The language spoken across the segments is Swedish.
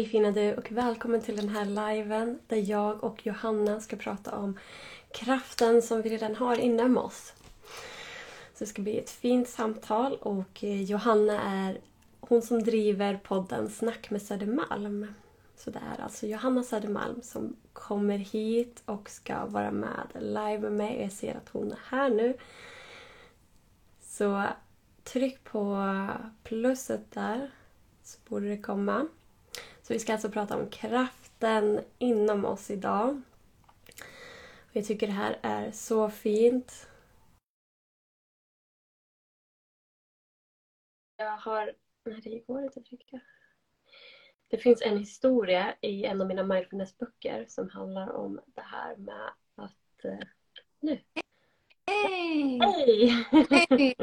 Hej fina du och välkommen till den här liven där jag och Johanna ska prata om kraften som vi redan har inom oss. Så det ska bli ett fint samtal och eh, Johanna är hon som driver podden Snack med Södermalm. Så det är alltså Johanna Södermalm som kommer hit och ska vara med live med mig. Jag ser att hon är här nu. Så tryck på plusset där så borde det komma. Så vi ska alltså prata om kraften inom oss idag. Och jag tycker det här är så fint. Jag har... Nej, det går inte att trycka. Det finns en historia i en av mina mindfulnessböcker som handlar om det här med att... Eh, nu! Hej! Hej!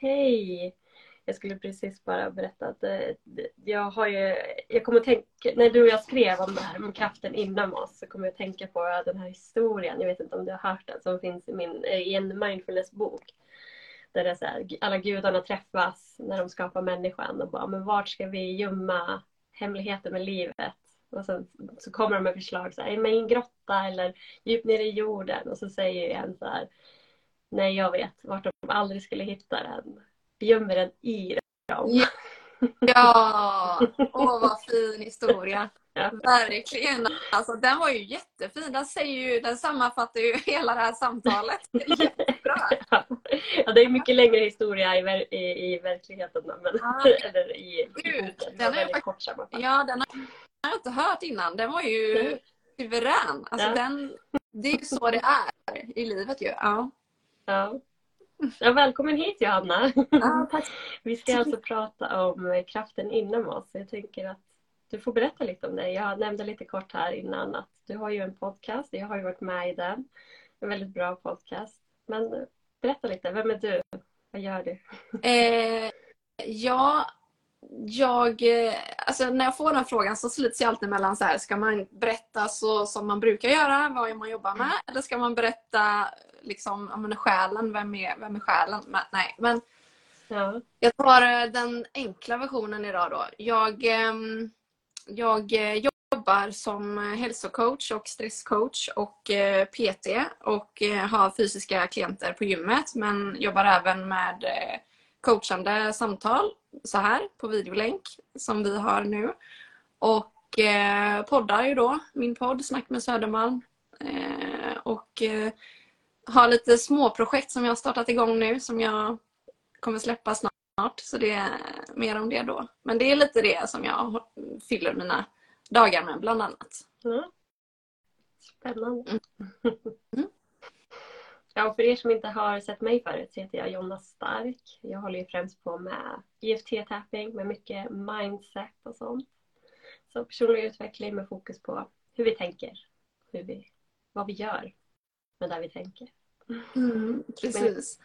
Hej! Jag skulle precis bara berätta att eh, jag har ju, jag kommer att tänka, när du och jag skrev om det här om kraften inom oss så kommer jag att tänka på den här historien, jag vet inte om du har hört den, som finns i, min, eh, i en mindfulnessbok. Där det är så här, alla gudarna träffas när de skapar människan och bara, men vart ska vi gömma hemligheten med livet? Och sen så kommer de med förslag så här, i en grotta eller djupt ner i jorden och så säger en så här, nej jag vet vart de aldrig skulle hitta den gömmer den i dem. Ja, åh vad fin historia. Ja. Verkligen. Alltså, den var ju jättefin. Den, säger ju, den sammanfattar ju hela det här samtalet. Jättebra. Ja, det är mycket längre historia i, ver i, i verkligheten. Men, ah, eller i, Gud, den är kort sammanfattning. Ja, den har jag inte hört innan. Den var ju suverän. Alltså, ja. den, det är ju så det är i livet ju. Ja. ja. Ja, välkommen hit Johanna. Ja, tack. Vi ska alltså prata om kraften inom oss. Jag tänker att du får berätta lite om dig. Jag nämnde lite kort här innan att du har ju en podcast. Jag har ju varit med i den. En väldigt bra podcast. Men berätta lite, vem är du? Vad gör du? Eh, ja, jag, alltså när jag får den frågan så slits jag alltid mellan så här, ska man berätta så som man brukar göra, vad man jobbar med, eller ska man berätta liksom, ja, men själen, vem är, vem är själen? Men, nej, men ja. jag tar eh, den enkla versionen idag då. Jag, ehm, jag eh, jobbar som hälsocoach och stresscoach och eh, PT och har fysiska klienter på gymmet men jobbar även med coachande samtal så här på videolänk som vi har nu. Och poddar ju då, min podd Snack med Södermalm. och har lite småprojekt som jag har startat igång nu som jag kommer släppa snart. Så det är mer om det då. Men det är lite det som jag fyller mina dagar med bland annat. Mm. Spännande. Mm. Mm. Ja, för er som inte har sett mig förut så heter jag Jonna Stark. Jag håller ju främst på med IFT-tapping med mycket mindset och sånt. Så personlig utveckling med fokus på hur vi tänker, hur vi, vad vi gör med det vi tänker. Mm, precis.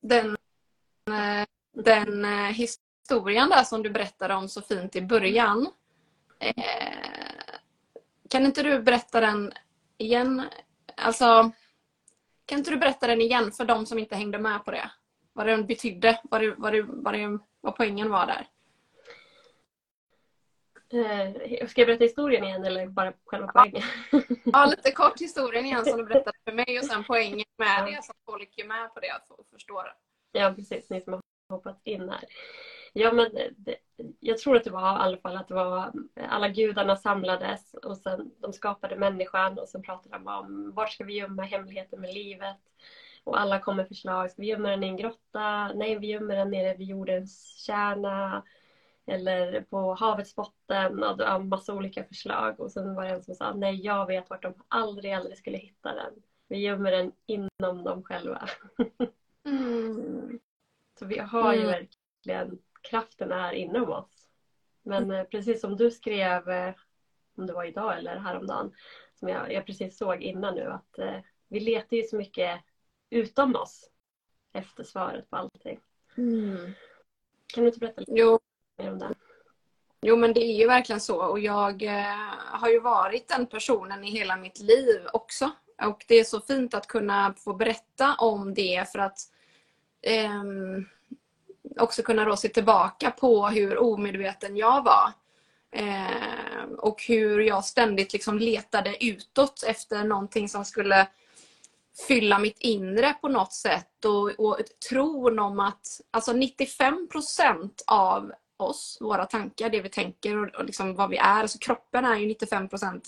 Den, eh, den eh, historien där som du berättade om så fint i början. Eh, kan inte du berätta den igen? Alltså, kan inte du berätta den igen för de som inte hängde med på det? Vad den betydde? Vad, det, vad, det, vad, det, vad poängen var där? Eh, ska jag berätta historien igen eller bara själva poängen? Ja, lite kort historien igen som du berättade för mig och sen poängen med det så att folk är med på det och förstår. Ja, precis. Ni som har hoppat in här. Ja, men det, jag tror att det var i alla fall att det var alla gudarna samlades och sen de skapade människan och sen pratade de om var ska vi gömma hemligheten med livet? Och alla kom med förslag. Ska vi gömma den i en grotta? Nej, vi gömmer den nere vid jordens kärna eller på havets botten och det var massa olika förslag och sen var det en som sa nej jag vet vart de aldrig aldrig skulle hitta den. Vi gömmer den inom dem själva. Mm. Så vi har ju mm. verkligen kraften är inom oss. Men eh, precis som du skrev, eh, om det var idag eller häromdagen, som jag, jag precis såg innan nu att eh, vi letar ju så mycket utom oss efter svaret på allting. Mm. Kan du inte berätta lite? Jo, Jo men det är ju verkligen så och jag eh, har ju varit den personen i hela mitt liv också. Och det är så fint att kunna få berätta om det för att eh, också kunna då se tillbaka på hur omedveten jag var. Eh, och hur jag ständigt liksom letade utåt efter någonting som skulle fylla mitt inre på något sätt och, och tron om att alltså 95 procent av oss, våra tankar, det vi tänker och, och liksom vad vi är, alltså kroppen är ju 95%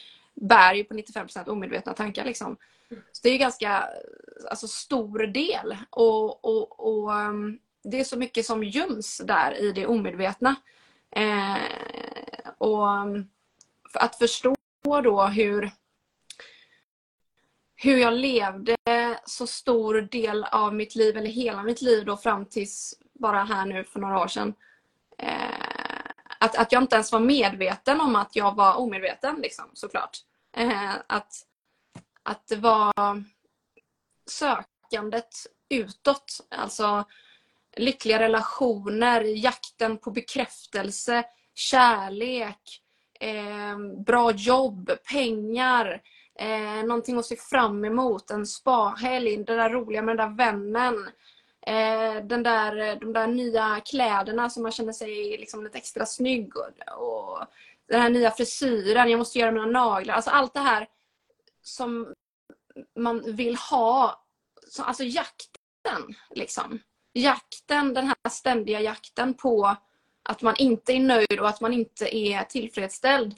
bär ju på 95% omedvetna tankar. Liksom. Så det är ju ganska alltså, stor del och, och, och ehm, det är så mycket som göms där i det omedvetna. Eh, och ehm, för att förstå då hur hur jag levde så stor del av mitt liv, eller hela mitt liv då fram tills bara här nu för några år sedan. Eh, att, att jag inte ens var medveten om att jag var omedveten liksom, såklart. Eh, att, att det var sökandet utåt, alltså lyckliga relationer, jakten på bekräftelse, kärlek, eh, bra jobb, pengar, eh, någonting att se fram emot, en spahelg, det där roliga med den där vännen. Eh, den där, eh, de där nya kläderna som man känner sig liksom lite extra snygg och, och den här nya frisyren, jag måste göra mina naglar. Alltså allt det här som man vill ha. Alltså jakten liksom. Jakten, den här ständiga jakten på att man inte är nöjd och att man inte är tillfredsställd.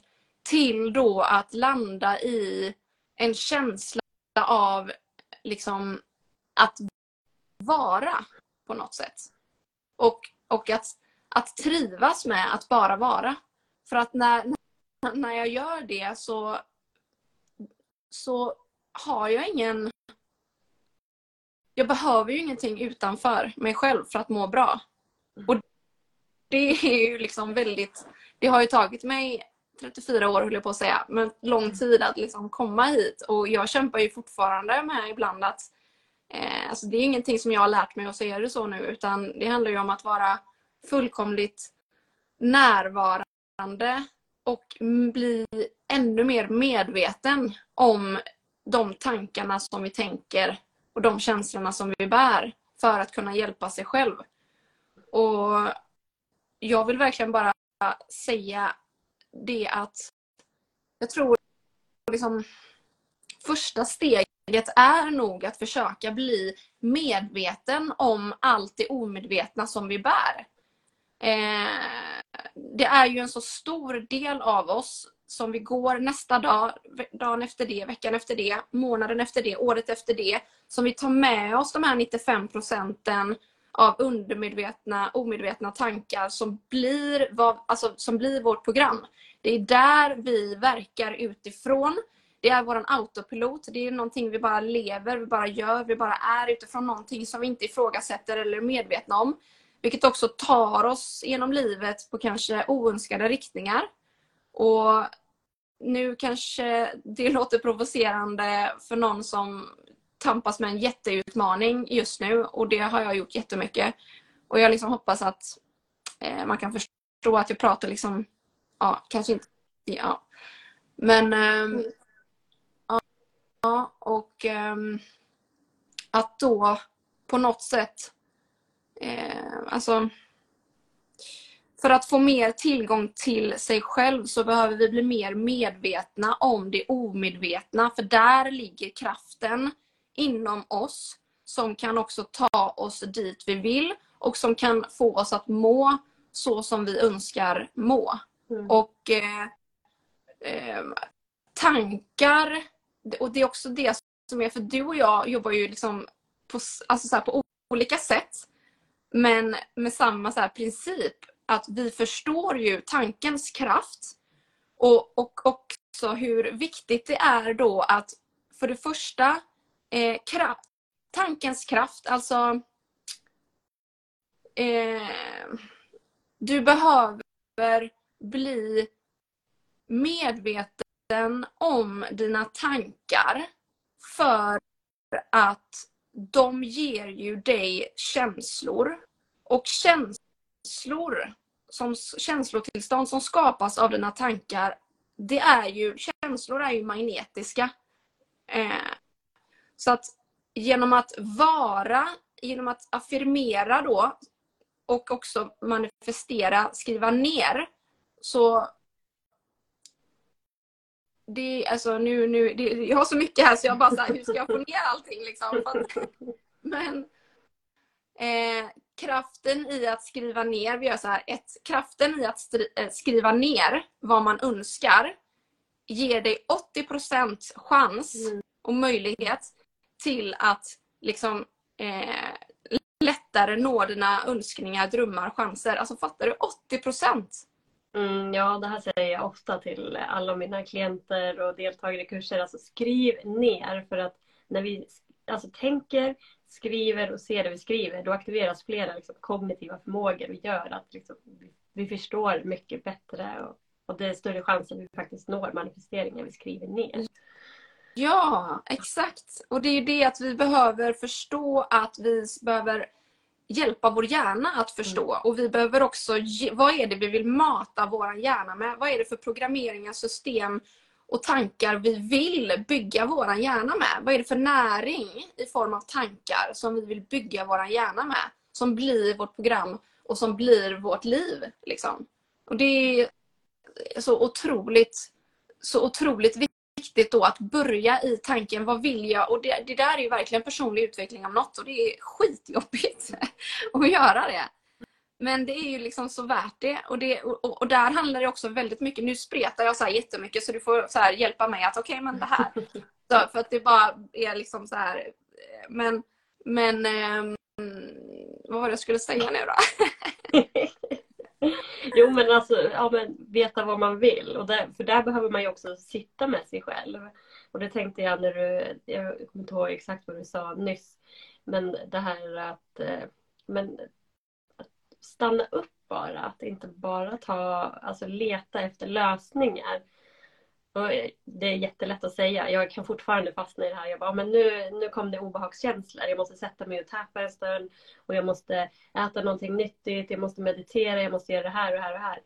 Till då att landa i en känsla av liksom att vara på något sätt. Och, och att, att trivas med att bara vara. För att när, när jag gör det så, så har jag ingen... Jag behöver ju ingenting utanför mig själv för att må bra. Och det är ju liksom väldigt... Det har ju tagit mig 34 år höll jag på att säga, men lång tid att liksom komma hit. Och jag kämpar ju fortfarande med ibland att eh, alltså det är ingenting som jag har lärt mig att säga det så nu utan det handlar ju om att vara fullkomligt närvarande och bli ännu mer medveten om de tankarna som vi tänker och de känslorna som vi bär för att kunna hjälpa sig själv. Och jag vill verkligen bara säga det att jag tror liksom första steget är nog att försöka bli medveten om allt det omedvetna som vi bär. Eh, det är ju en så stor del av oss som vi går nästa dag, dagen efter det, veckan efter det, månaden efter det, året efter det. Som vi tar med oss de här 95 procenten av undermedvetna, omedvetna tankar som blir, vad, alltså, som blir vårt program. Det är där vi verkar utifrån. Det är vår autopilot. Det är någonting vi bara lever, vi bara gör, vi bara är utifrån någonting som vi inte ifrågasätter eller är medvetna om. Vilket också tar oss genom livet på kanske oönskade riktningar. Och nu kanske det låter provocerande för någon som tampas med en jätteutmaning just nu och det har jag gjort jättemycket. Och jag liksom hoppas att eh, man kan förstå att jag pratar liksom, ja, kanske inte, ja. Men, eh, ja, och eh, att då på något sätt eh, alltså för att få mer tillgång till sig själv så behöver vi bli mer medvetna om det omedvetna. För där ligger kraften inom oss som kan också ta oss dit vi vill och som kan få oss att må så som vi önskar må. Mm. Och eh, eh, tankar, och det är också det som är, för du och jag jobbar ju liksom på, alltså så på olika sätt. Men med samma så princip. Att vi förstår ju tankens kraft. Och, och också hur viktigt det är då att för det första eh, kraft, tankens kraft, alltså eh, du behöver bli medveten om dina tankar för att de ger ju dig känslor. Och känslor, som känslotillstånd som skapas av dina tankar, det är ju, känslor är ju magnetiska. Eh, så att genom att vara, genom att affirmera då och också manifestera, skriva ner, så det, alltså nu, nu, det, jag har så mycket här så jag bara så här, hur ska jag få ner allting liksom? Att, men eh, kraften i att skriva ner, vi gör så här, ett, kraften i att eh, skriva ner vad man önskar ger dig 80% chans Mm. och möjlighet till att liksom eh, lättare nå dina önskningar, drömmar, chanser. Alltså fattar du? 80 Mm, ja, det här säger jag ofta till alla mina klienter och deltagare i kurser. Alltså skriv ner för att när vi alltså, tänker, skriver och ser det vi skriver, då aktiveras flera liksom, kognitiva förmågor och gör att liksom, vi, förstår mycket bättre och, och det är större chans att vi faktiskt når manifesteringen vi skriver ner. Ja, exakt. Och det är ju det att vi behöver förstå att vi behöver hjälpa vår hjärna att förstå. Och vi behöver också, vad är det vi vill mata vår hjärna med? Vad är det för programmeringar, system och tankar vi vill bygga vår hjärna med? Vad är det för näring i form av tankar som vi vill bygga vår hjärna med? Som blir vårt program och som blir vårt liv. Liksom. Och det är så otroligt, så otroligt viktigt då att börja i tanken, vad vill jag? Och det, det där är ju verkligen personlig utveckling av något och det är skitjobbigt att göra det. Men det är ju liksom så värt det. Och, det, och, och där handlar det också väldigt mycket, nu spretar jag så här jättemycket så du får så hjälpa mig att okej okay, men det här. Så, för att det bara är liksom så här. Men, men eh, vad var det jag skulle säga nu då? jo men alltså, ja, men veta vad man vill. Och där, för där behöver man ju också sitta med sig själv. Och det tänkte jag när du, jag kommer inte ihåg exakt vad du sa nyss. Men det här att, eh, men, att stanna upp bara. Att inte bara ta, alltså leta efter lösningar. Och det är jättelätt att säga. Jag kan fortfarande fastna i det här. Jag bara, men nu, nu kom det obehagskänslor. Jag måste sätta mig och täpa en stund. Och jag måste äta någonting nyttigt. Jag måste meditera. Jag måste göra det här och det här och det här.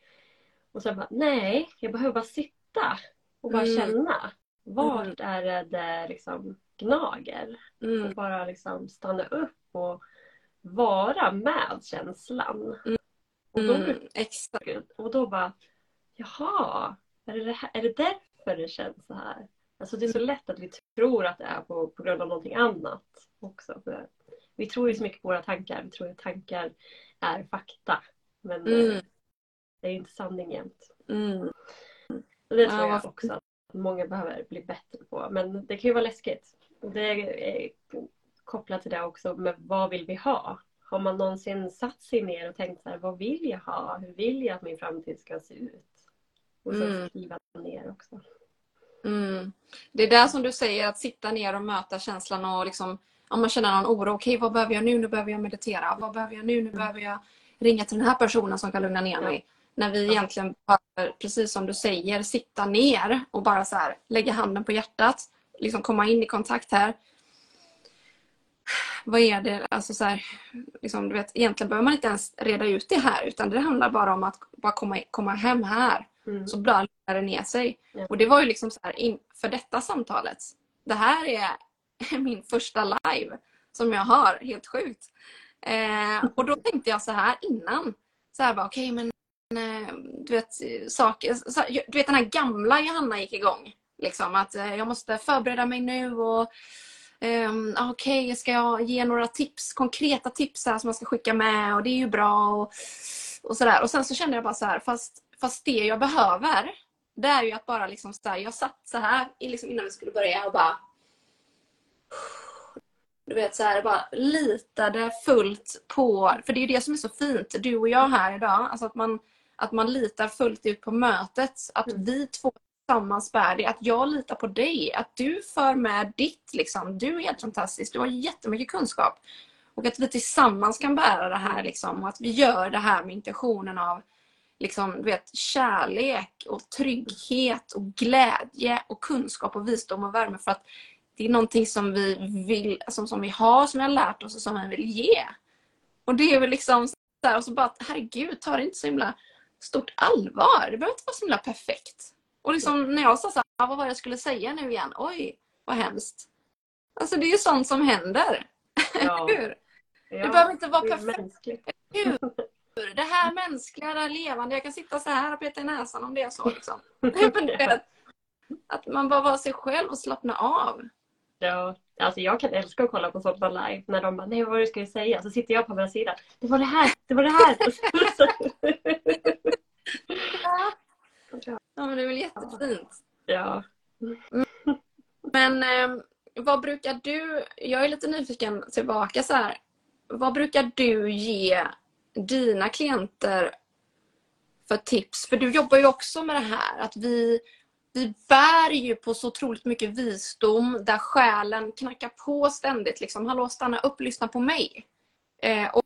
Och sen bara, nej, jag behöver bara sitta och bara mm. känna. Vart mm. är det det liksom gnager? Mm. Och bara liksom stanna upp och vara med känslan. Och då, exakt. Och då bara, jaha, är det, det här, är det därför det känns så här? Alltså det är så lätt att vi tror att det är på, på grund av någonting annat också. För vi tror ju så mycket på våra tankar. Vi tror att tankar är fakta. Men mm. det är inte sanning jämt. Mm. Det tror ja, jag också att många behöver bli bättre på. Men det kan ju vara läskigt. Det är kopplat till det också med vad vill vi ha? Har man någonsin satt sig ner och tänkt så här, vad vill jag ha? Hur vill jag att min framtid ska se ut? Och så mm. skriva ner också. Mm. Det är där som du säger, att sitta ner och möta känslan och liksom, om man känner någon oro. Okej, vad behöver jag nu? Nu behöver jag meditera. Vad behöver jag nu? Nu behöver jag ringa till den här personen som kan lugna ner mig. När vi egentligen behöver, precis som du säger, sitta ner och bara så här, lägga handen på hjärtat. Liksom komma in i kontakt här. Vad är det? Alltså så här, liksom, du vet, egentligen behöver man inte ens reda ut det här utan det handlar bara om att bara komma, komma hem här. Mm. Så lugnar det ner sig. Ja. Och det var ju liksom så här inför detta samtalet. Det här är min första live som jag har, helt sjukt. Eh, och då tänkte jag så här innan. Så här bara, okej okay, men eh, du vet saker, du vet den här gamla Johanna gick igång. Liksom att eh, jag måste förbereda mig nu och Um, Okej, okay, ska jag ge några tips, konkreta tips här som jag ska skicka med och det är ju bra. Och, och sådär. Och sen så kände jag bara så här, fast, fast det jag behöver det är ju att bara liksom så här, jag satt så här liksom innan vi skulle börja och bara du vet så här, bara litade fullt på, för det är ju det som är så fint, du och jag här idag, alltså att man, att man litar fullt ut på mötet, att mm. vi två tillsammans bär det, att jag litar på dig, att du för med ditt liksom, du är helt fantastisk, du har jättemycket kunskap. Och att vi tillsammans kan bära det här liksom, och att vi gör det här med intentionen av liksom, du vet, kärlek och trygghet och glädje och kunskap och visdom och värme för att det är någonting som vi vill, alltså, som vi har, som vi har lärt oss och som vi vill ge. Och det är väl liksom så här, och så bara, herregud, ta det inte så himla stort allvar. Det behöver inte vara så himla perfekt. Och liksom när jag sa så här, vad var det jag skulle säga nu igen? Oj, vad hemskt. Alltså det är ju sånt som händer. Ja. Hur? Ja, det behöver inte vara perfekt. Hur? Det här mänskliga, det här levande. Jag kan sitta så här och peta i näsan om det är så. Liksom. Att man bara var sig själv och slappna av. Ja, alltså jag kan älska att kolla på sånt live när de bara, nej vad var det ska jag säga? Så sitter jag på andra sidan. Det var det här, det var det här. Ja men det är väl jättefint. ja. Men eh, vad brukar du, jag är lite nyfiken tillbaka så här. Vad brukar du ge dina klienter för tips? För du jobbar ju också med det här att vi, vi bär ju på så otroligt mycket visdom där själen knackar på ständigt. Liksom, Hallå, stanna upp, lyssna på mig. Eh, och,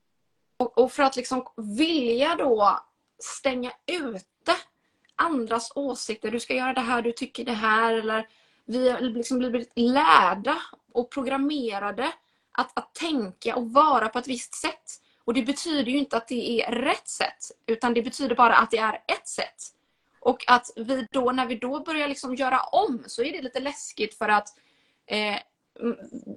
och, och för att liksom vilja då stänga ute andras åsikter. Du ska göra det här, du tycker det här. Eller vi har liksom blivit lärda och programmerade att, att tänka och vara på ett visst sätt. Och det betyder ju inte att det är rätt sätt, utan det betyder bara att det är ett sätt. Och att vi då, när vi då börjar liksom göra om så är det lite läskigt för att eh,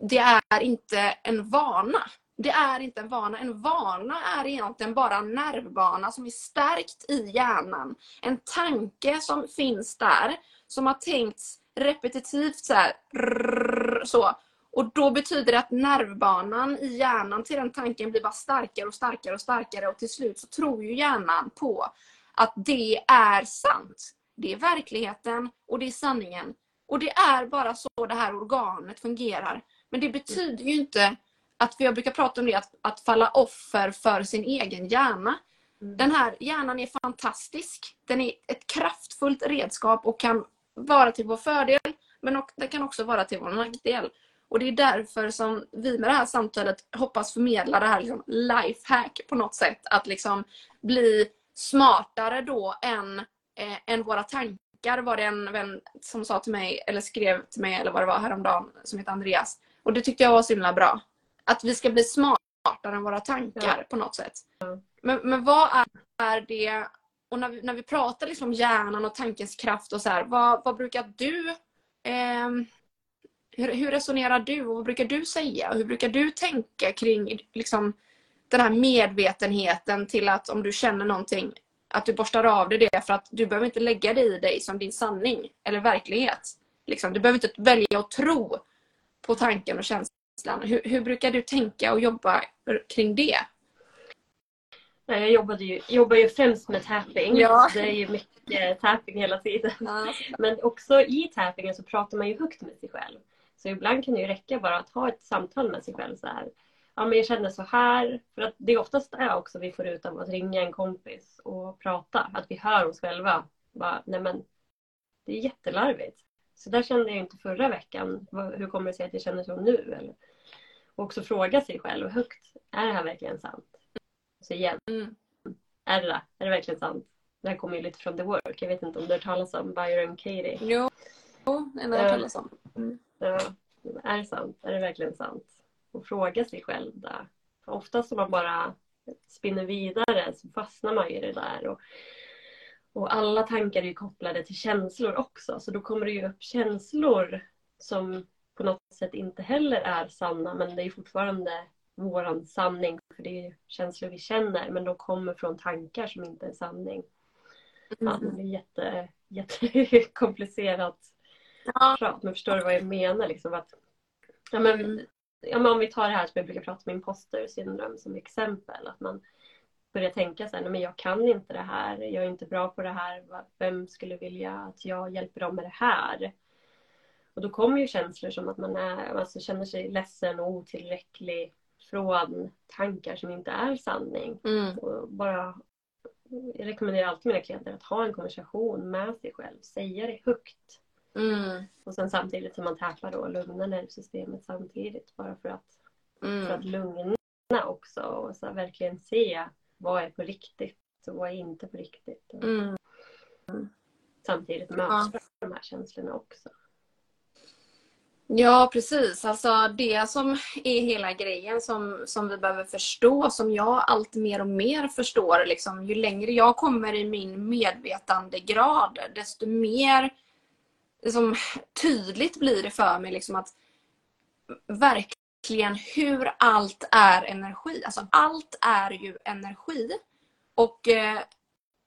det är inte en vana. Det är inte en vana. En vana är egentligen bara en nervbana som är stärkt i hjärnan. En tanke som finns där, som har tänkts repetitivt så här, rrr, så. Och då betyder det att nervbanan i hjärnan till den tanken blir bara starkare och starkare och starkare och till slut så tror ju hjärnan på att det är sant. Det är verkligheten och det är sanningen. Och det är bara så det här organet fungerar. Men det betyder ju inte att, för jag brukar prata om det, att, att falla offer för sin egen hjärna. Mm. Den här hjärnan är fantastisk. Den är ett kraftfullt redskap och kan vara till vår fördel men den kan också vara till vår nackdel. Och det är därför som vi med det här samtalet hoppas förmedla det här liksom lifehack på något sätt. Att liksom bli smartare då än, eh, än våra tankar var det en vän som sa till mig, eller skrev till mig, eller vad det var häromdagen, som heter Andreas. Och det tyckte jag var så himla bra. Att vi ska bli smartare än våra tankar ja. på något sätt. Men, men vad är, är det, och när vi, när vi pratar liksom hjärnan och tankens kraft och så här, vad, vad brukar du eh, hur, hur, resonerar du och vad brukar du säga? Hur brukar du tänka kring liksom, den här medvetenheten till att om du känner någonting att du borstar av dig det för att du behöver inte lägga det i dig som din sanning eller verklighet. Liksom, du behöver inte välja att tro på tanken och känslan. Hur, hur brukar du tänka och jobba kring det? Jag jobbade ju, jobbar ju främst med tapping. Ja. Det är ju mycket tapping hela tiden. Ja. Men också i tappingen så pratar man ju högt med sig själv. Så ibland kan det ju räcka bara att ha ett samtal med sig själv så här. Ja men jag känner så här. För att det är oftast det också vi får ut av att ringa en kompis och prata. Att vi hör oss själva. Bara, nej men det är jättelarvigt. Så där kände jag inte förra veckan. Hur kommer det sig att jag känner så nu? Eller, och också fråga sig själv högt. Är det här verkligen sant? Så igen. Mm. Är det Är det verkligen sant? Det här kommer ju lite från The Work. Jag vet inte om du har hört talas om Byron Katie? Jo, den har jag hört talas om. Mm. Ja, är det sant? Är det verkligen sant? Och fråga sig själv där. För oftast om man bara spinner vidare så fastnar man i det där. Och, och alla tankar är ju kopplade till känslor också. Så då kommer det ju upp känslor som på något sätt inte heller är sanna men det är fortfarande våran sanning. För det är känslor vi känner men de kommer från tankar som inte är sanning. Mm. Ja, det är jätte, jättekomplicerat ja. prat. Men förstår du vad jag menar? Liksom att, ja, men, ja, men om vi tar det här som jag brukar prata om imposter syndrom som exempel. Att man börjar tänka så här, nej, men jag kan inte det här, jag är inte bra på det här. Vem skulle vilja att jag hjälper dem med det här? Och då kommer ju känslor som att man är, alltså, känner sig ledsen och otillräcklig från tankar som inte är sanning. Mm. Och bara, jag rekommenderar alltid mina klienter att ha en konversation med sig själv, säga det högt. Mm. Och sen samtidigt som man tappar då lugna nervsystemet samtidigt bara för att, mm. för att lugna också och så verkligen se vad är på riktigt och vad är inte på riktigt. Mm. Samtidigt möta ja. de här känslorna också. Ja precis, alltså det som är hela grejen som, som vi behöver förstå, som jag allt mer och mer förstår, liksom, ju längre jag kommer i min medvetandegrad, desto mer liksom, tydligt blir det för mig liksom, att verkligen hur allt är energi. Alltså allt är ju energi. Och eh,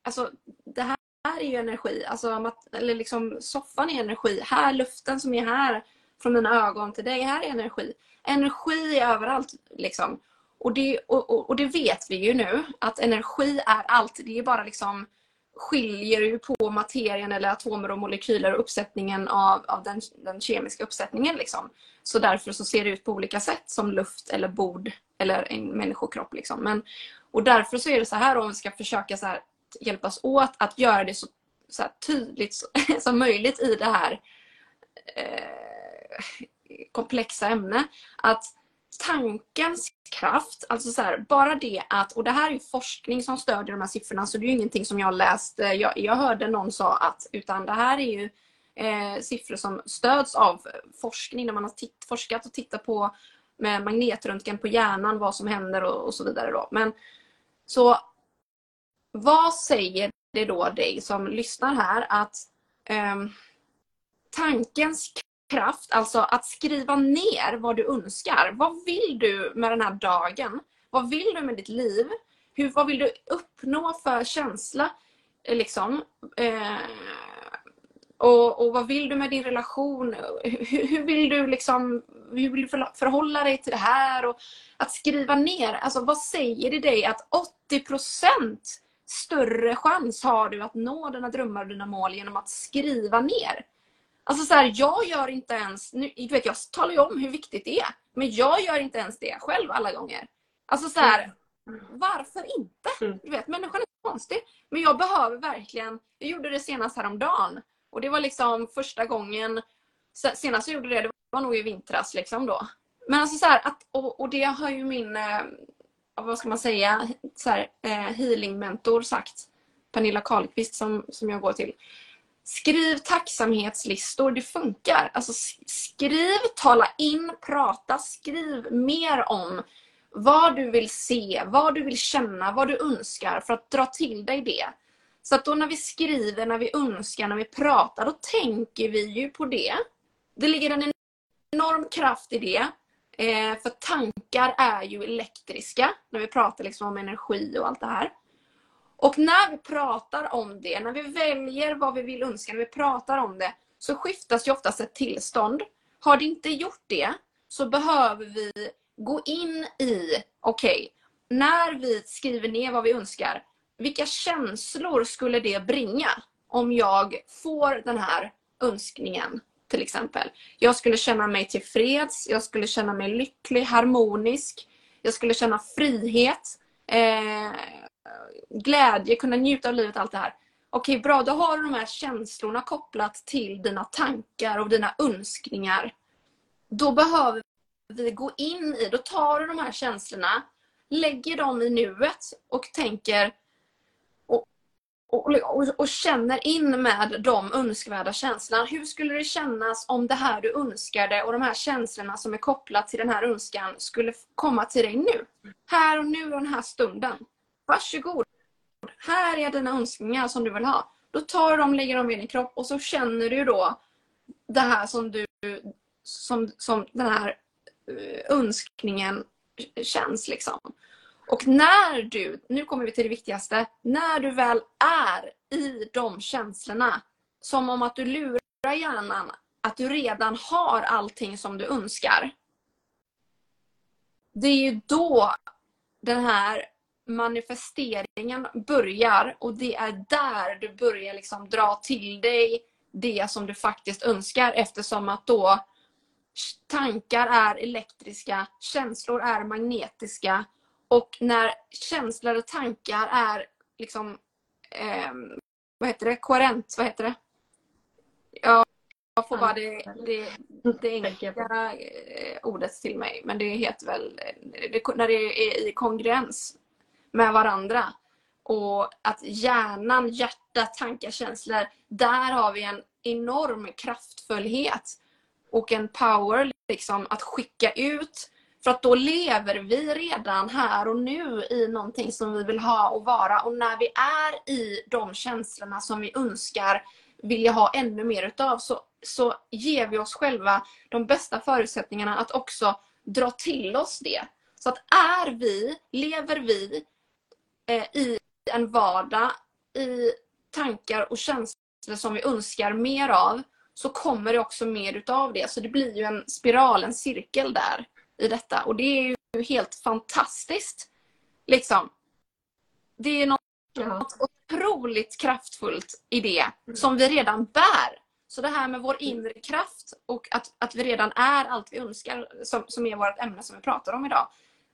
alltså, det här är ju energi. Alltså, eller liksom soffan är energi. Här, luften som är här från mina ögon till dig, här är energi. Energi är överallt. Liksom. Och, det, och, och, och det vet vi ju nu, att energi är allt. Det är bara liksom skiljer ju på materien eller atomer och molekyler och uppsättningen av, av den, den kemiska uppsättningen. Liksom. Så därför så ser det ut på olika sätt som luft eller bord eller en människokropp. Liksom. Men, och därför så är det så här om vi ska försöka så här, hjälpas åt att göra det så, så tydligt som möjligt i det här eh, komplexa ämnet. Att tankens kraft, alltså så här, bara det att, och det här är forskning som stödjer de här siffrorna så det är ju ingenting som jag läst, eh, jag, jag hörde någon sa att, utan det här är ju eh, siffror som stöds av forskning när man har titt, forskat och tittat på med magnetröntgen på hjärnan vad som händer och, och så vidare. Då. Men så vad säger det då dig som lyssnar här att eh, tankens kraft, alltså att skriva ner vad du önskar. Vad vill du med den här dagen? Vad vill du med ditt liv? Hur, vad vill du uppnå för känsla? Eh, liksom? Eh, och, och, vad vill du med din relation? Hur, hur, vill du liksom, hur vill du förhålla dig till det här? Och att skriva ner, alltså vad säger det dig att 80% större chans har du att nå dina drömmar och dina mål genom att skriva ner? Alltså så här, jag gör inte ens, nu, vet, jag talar ju om hur viktigt det är, men jag gör inte ens det själv alla gånger. Alltså så här, mm. varför inte? Mm. Du vet, människan är konstig. Men jag behöver verkligen, jag gjorde det senast häromdagen. Och det var liksom första gången, senast jag gjorde det, det var nog i vintras liksom då. Men alltså så här, att, och, och det har ju min, eh, vad ska man säga, så här, eh, healing-mentor sagt. Pernilla Karlqvist som, som jag går till. Skriv tacksamhetslistor, det funkar. Alltså skriv, tala in, prata, skriv mer om vad du vill se, vad du vill känna, vad du önskar för att dra till dig det. Så att då när vi skriver, när vi önskar, när vi pratar, då tänker vi ju på det. Det ligger en enorm kraft i det. Eh, för tankar är ju elektriska, när vi pratar liksom om energi och allt det här. Och när vi pratar om det, när vi väljer vad vi vill önska, när vi pratar om det, så skiftas ju oftast ett tillstånd. Har det inte gjort det, så behöver vi gå in i, okej, okay, när vi skriver ner vad vi önskar, vilka känslor skulle det bringa om jag får den här önskningen? Till exempel. Jag skulle känna mig tillfreds, jag skulle känna mig lycklig, harmonisk, jag skulle känna frihet. Eh, Eh, glädje, kunna njuta av livet, allt det här. Okej, bra, då har du de här känslorna kopplat till dina tankar och dina önskningar. Då behöver vi gå in i, då tar du de här känslorna, lägger dem i nuet och tänker och, och, och, och känner in med de önskvärda känslorna. Hur skulle det kännas om det här du önskade och de här känslorna som är kopplat till den här önskan skulle komma till dig nu? Här och nu och den här stunden. Varsågod. Här är dina önskningar som du vill ha. Då tar du dem, lägger dem i din kropp och så känner du då det här som du som, som den här eh, önskningen känns liksom. Och när du, nu kommer vi till det viktigaste, när du väl är i de känslorna, som om att du lurar hjärnan att du redan har allting som du önskar. Det är ju då den här manifesteringen börjar och det är där du börjar liksom dra till dig det som du faktiskt önskar eftersom att då tankar är elektriska, känslor är magnetiska och när känslor och tankar är liksom eh, vad heter det, koherent, vad heter det? Ja, jag får bara det, det, det enkla eh, ordet till mig men det heter väl det, när det är i kongruens med varandra. Och att hjärnan, hjärtat, tankar, känslor, där har vi en enorm kraftfullhet och en power liksom att skicka ut. För att då lever vi redan här och nu i någonting som vi vill ha och vara. Och när vi är i de känslorna som vi önskar vilja ha ännu mer utav så, så ger vi oss själva de bästa förutsättningarna att också dra till oss det. Så att är vi, lever vi i en vardag, i tankar och känslor som vi önskar mer av så kommer det också mer utav det. Så det blir ju en spiral, en cirkel där i detta. Och det är ju helt fantastiskt. Liksom. Det är något Ja. otroligt kraftfullt i det som vi redan bär. Så det här med vår inre kraft och att, att vi redan är allt vi önskar, som, som är vårt ämne som vi pratar om idag.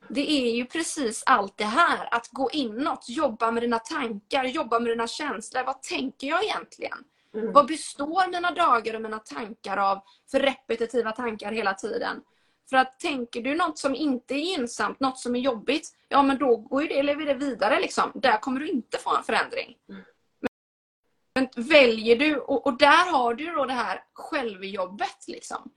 Det är ju precis allt det här. Att gå inåt, jobba med dina tankar, jobba med dina känslor. Vad tänker jag egentligen? Mm. Vad består mina dagar och mina tankar av för repetitiva tankar hela tiden? För att tänker du något som inte är gynnsamt, något som är jobbigt, ja men då går ju det, lever det vidare liksom. Där kommer du inte få en förändring. Mm. Men väljer du, och, och där har du då det här självjobbet liksom.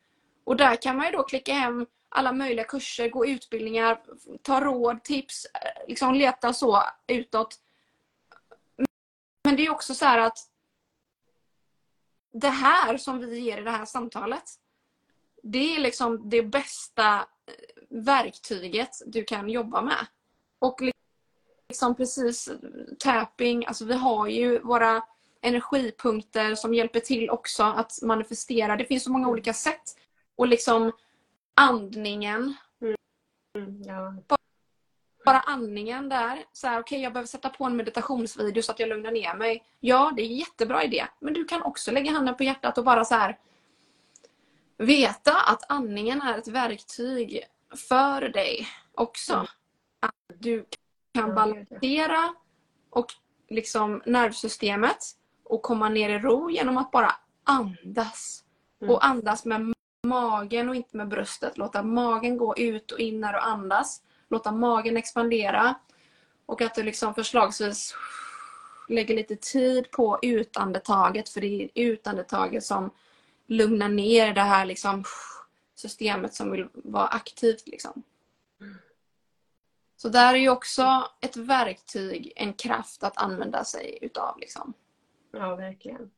Och där kan man ju då klicka hem alla möjliga kurser, gå utbildningar, ta råd, tips, eh, liksom leta så utåt. Men det är också så här att det här som vi ger i det här samtalet, det är liksom det bästa eh, verktyget du kan jobba med. Och liksom precis tapping, alltså vi har ju våra energipunkter som hjälper till också att manifestera. Det finns så många olika sätt. Och liksom andningen, Mm, ja. bara andningen där. Så här, okej jag behöver sätta på en meditationsvideo så att jag lugnar ner mig. Ja, det är en jättebra idé. Men du kan också lägga handen på hjärtat och bara så här veta att andningen är ett verktyg för dig också. Mm. Att du kan balansera och liksom nervsystemet och komma ner i ro genom att bara andas. Mm. Och andas med magen och inte med bröstet. Låta magen gå ut och in när du andas. Låta magen expandera. Och att du liksom förslagsvis lägger lite tid på utandetaget. För det är utandetaget som lugnar ner det här liksom systemet som vill vara aktivt. Liksom. Så där är ju också ett verktyg, en kraft att använda sig utav. Liksom. Ja, verkligen.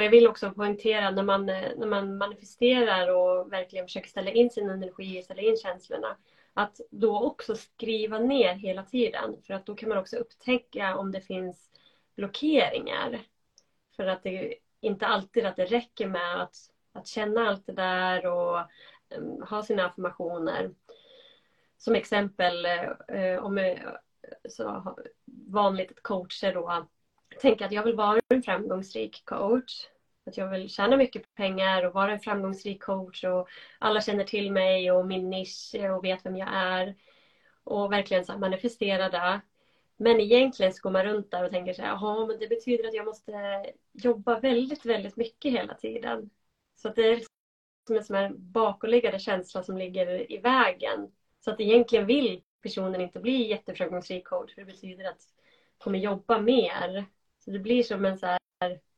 Och jag vill också poängtera när man, eh, när man manifesterar och verkligen försöker ställa in sin energi, ställa in känslorna, att då också skriva ner hela tiden. För att då kan man också upptäcka om det finns blockeringar. För att det är inte alltid att det räcker med att, att känna allt det där och um, ha sina affirmationer. Som exempel um, om så vanligt att coacher då tänker att jag vill vara en framgångsrik coach. Att jag vill tjäna mycket pengar och vara en framgångsrik coach och alla känner till mig och min nisch och vet vem jag är. Och verkligen så manifestera det. Men egentligen så går man runt där och tänker så här, jaha men det betyder att jag måste jobba väldigt, väldigt mycket hela tiden. Så att det är som en sån här bakomliggande känsla som ligger i vägen. Så att egentligen vill personen inte bli jätteframgångsrik coach för det betyder att kommer jobba mer. Så det blir som en så här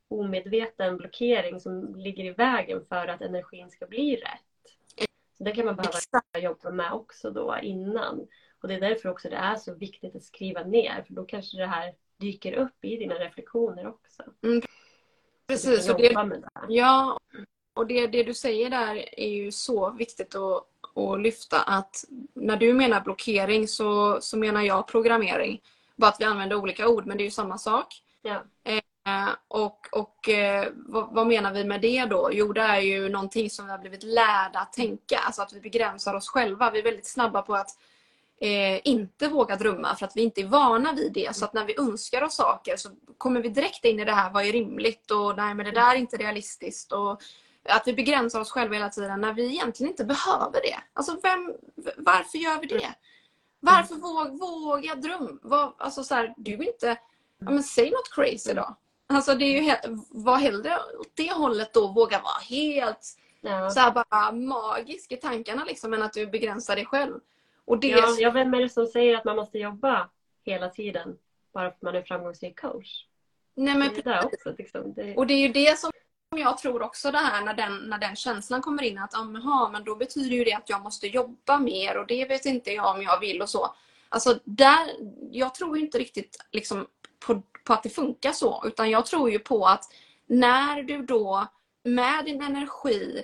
omedveten blockering som ligger i vägen för att energin ska bli rätt. Så det kan man behöva Exakt. jobba med också då innan. Och det är därför också det är så viktigt att skriva ner för då kanske det här dyker upp i dina reflektioner också. Precis, Så det, det. ja, och det, det du säger där är ju så viktigt att, att lyfta att när du menar blockering så, så menar jag programmering. Bara att vi använder olika ord men det är ju samma sak. Ja. Eh, och och eh, vad, vad menar vi med det då? Jo, det är ju någonting som vi har blivit lärda att tänka. Alltså att vi begränsar oss själva. Vi är väldigt snabba på att eh, inte våga drömma för att vi inte är vana vid det. Så att när vi önskar oss saker så kommer vi direkt in i det här. Vad är rimligt? Och nej, men det där är inte realistiskt. Och att vi begränsar oss själva hela tiden när vi egentligen inte behöver det. Alltså vem, varför gör vi det? Varför våg, våga dröm? Alltså så här, du är inte... Ja, men säg något crazy då. Alltså det är ju var hellre åt det hållet då. Våga vara helt Ja. så bara magisk i tankarna liksom än att du begränsar dig själv. Och det Ja, ja, vem är det som säger att man måste jobba hela tiden bara för att man är framgångsrik coach? nej, men, Det är också. Liksom. Det, Och det är ju det som jag tror också det här när den, när den känslan kommer in att aha, men då betyder ju det att jag måste jobba mer och det vet inte jag om jag vill och så. Alltså där, jag tror inte riktigt liksom på, på att det funkar så utan jag tror ju på att när du då med din energi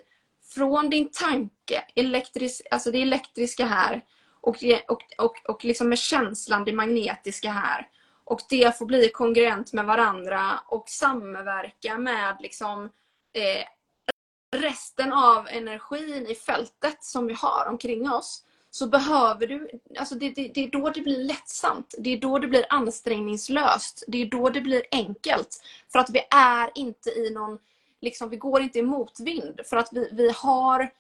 från din tanke, elektris, alltså det elektriska här och, och, och, och liksom med känslan, det magnetiska här Och det får bli kongruent med varandra och samverka med liksom, eh, resten av energin i fältet som vi har omkring oss så behöver du, alltså det, det, det, är då det blir lättsamt. Det är då det blir ansträngningslöst. Det är då det blir enkelt. För att vi är inte i någon, liksom, vi går inte i motvind. För att vi, vi, har,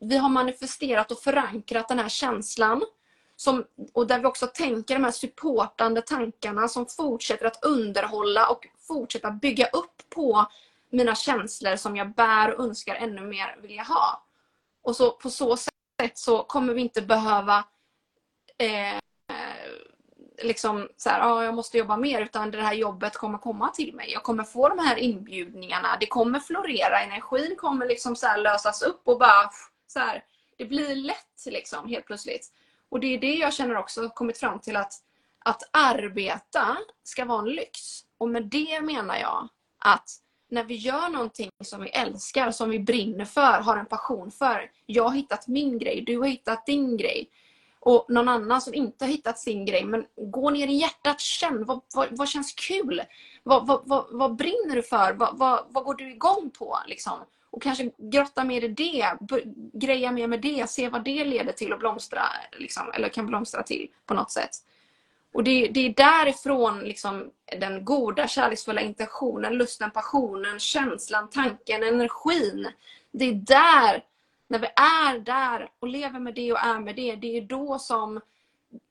vi har manifesterat och förankrat den här känslan. Som, och där vi också tänker de här supportande tankarna som fortsätter att underhålla och fortsätta bygga upp på mina känslor som jag bär och önskar ännu mer vilja ha. Och så på så sätt så kommer vi inte behöva eh, liksom så här, ah, jag måste jobba mer utan det här jobbet kommer komma till mig. Jag kommer få de här inbjudningarna. Det kommer florera. Energin kommer liksom så lösas upp och bara så här, det blir lätt liksom helt plötsligt. Och det är det jag känner också kommit fram till att att arbeta ska vara en lyx. Och med det menar jag att när vi gör någonting som vi älskar, som vi brinner för, har en passion för. Jag har hittat min grej, du har hittat din grej. Och någon annan som inte har hittat sin grej. Men gå ner i hjärtat, känn vad, vad, vad känns kul? Vad, vad, vad, vad brinner du för? Vad, vad, vad går du igång på? Liksom? Och kanske grotta mer i det, greja mer med det, se vad det leder till och blomstra. Liksom, eller kan blomstra till på något sätt. Och det, det är därifrån liksom, den goda kärleksfulla intentionen, lusten, passionen, känslan, tanken, energin. Det är där, när vi är där och lever med det och är med det, det är då som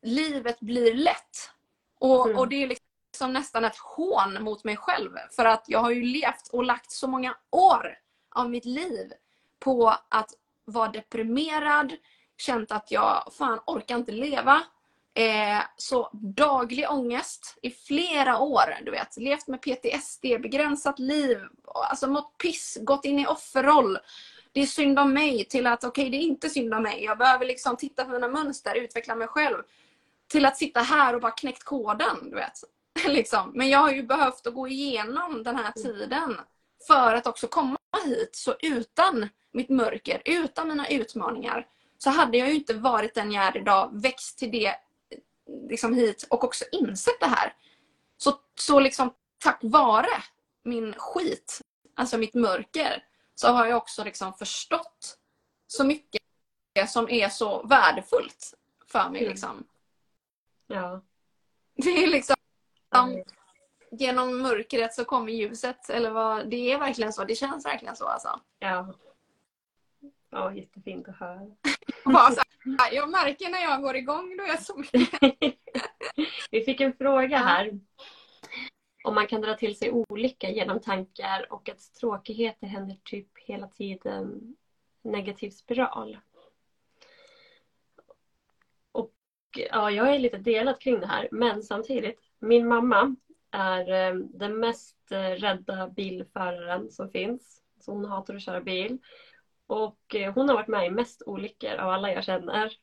livet blir lätt. Och, mm. och det är liksom nästan ett hån mot mig själv. För att jag har ju levt och lagt så många år av mitt liv på att vara deprimerad, känt att jag fan orkar inte leva. Eh, så daglig ångest i flera år. Du vet, levt med PTSD, begränsat liv, alltså mått piss, gått in i offerroll. Det är synd om mig till att okej, okay, det är inte synd om mig. Jag behöver liksom titta på mina mönster, utveckla mig själv. Till att sitta här och bara knäckt koden. Du vet. liksom. Men jag har ju behövt att gå igenom den här tiden för att också komma hit. Så utan mitt mörker, utan mina utmaningar så hade jag ju inte varit den jag är idag, växt till det liksom hit och också insett det här. Så, så liksom tack vare min skit, alltså mitt mörker, så har jag också liksom förstått så mycket som är så värdefullt för mig. Mm. Liksom. Ja. Det är liksom mm. genom mörkret så kommer ljuset. Eller vad, det är verkligen så. Det känns verkligen så alltså. Ja. Ja, jättefint att höra. Jag märker när jag går igång då är jag så Vi fick en fråga här. Om man kan dra till sig olycka genom tankar och att tråkigheter händer typ hela tiden. Negativ spiral. Och ja, jag är lite delad kring det här. Men samtidigt, min mamma är eh, den mest eh, rädda bilföraren som finns. Så hon hatar att köra bil. Och eh, hon har varit med i mest olyckor av alla jag känner.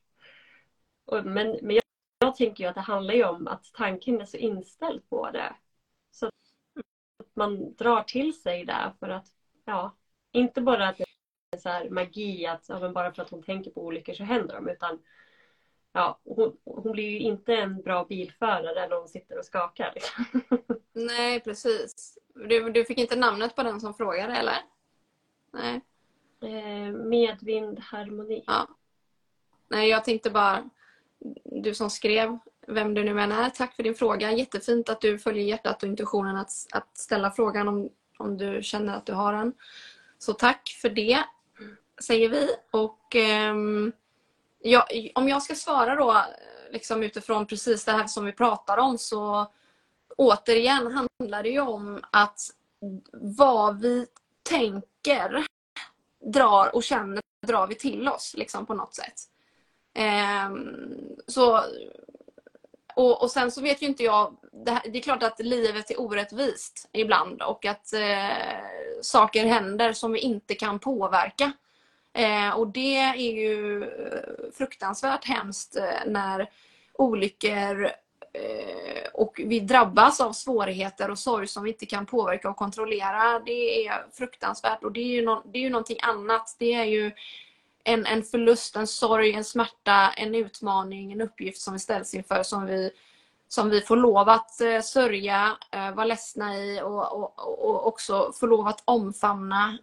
men men jag, jag tänker ju att det handlar ju om att tanken är så inställd på det. Så att man drar till sig det för att, ja, inte bara att det är så här magi att ja, men bara för att hon tänker på olyckor så händer de utan ja, hon, hon blir ju inte en bra bilförare när hon sitter och skakar. Liksom. Nej, precis. Du, du fick inte namnet på den som frågade eller? Nej. Eh, Medvind harmoni. Ja. Nej, jag tänkte bara, du som skrev, vem du nu än är, tack för din fråga. Jättefint att du följer hjärtat och intuitionen att, att ställa frågan om, om du känner att du har den. Så tack för det, säger vi. Och ehm, um, ja, om jag ska svara då liksom utifrån precis det här som vi pratar om så återigen handlar det ju om att vad vi tänker drar och känner drar vi till oss liksom, på något sätt. Eh, så, och, och sen så vet ju inte jag, det, här, det, är klart att livet är orättvist ibland och att eh, saker händer som vi inte kan påverka. Eh, och det är ju eh, fruktansvärt hemskt eh, när olyckor Eh, och vi drabbas av svårigheter och sorg som vi inte kan påverka och kontrollera. Det är fruktansvärt och det är ju, no det är ju någonting annat. Det är ju en, en förlust, en sorg, en smärta, en utmaning, en uppgift som vi ställs inför som vi, som vi får lov att eh, sörja, eh, vara ledsna i och, och, och också få lov att omfamna.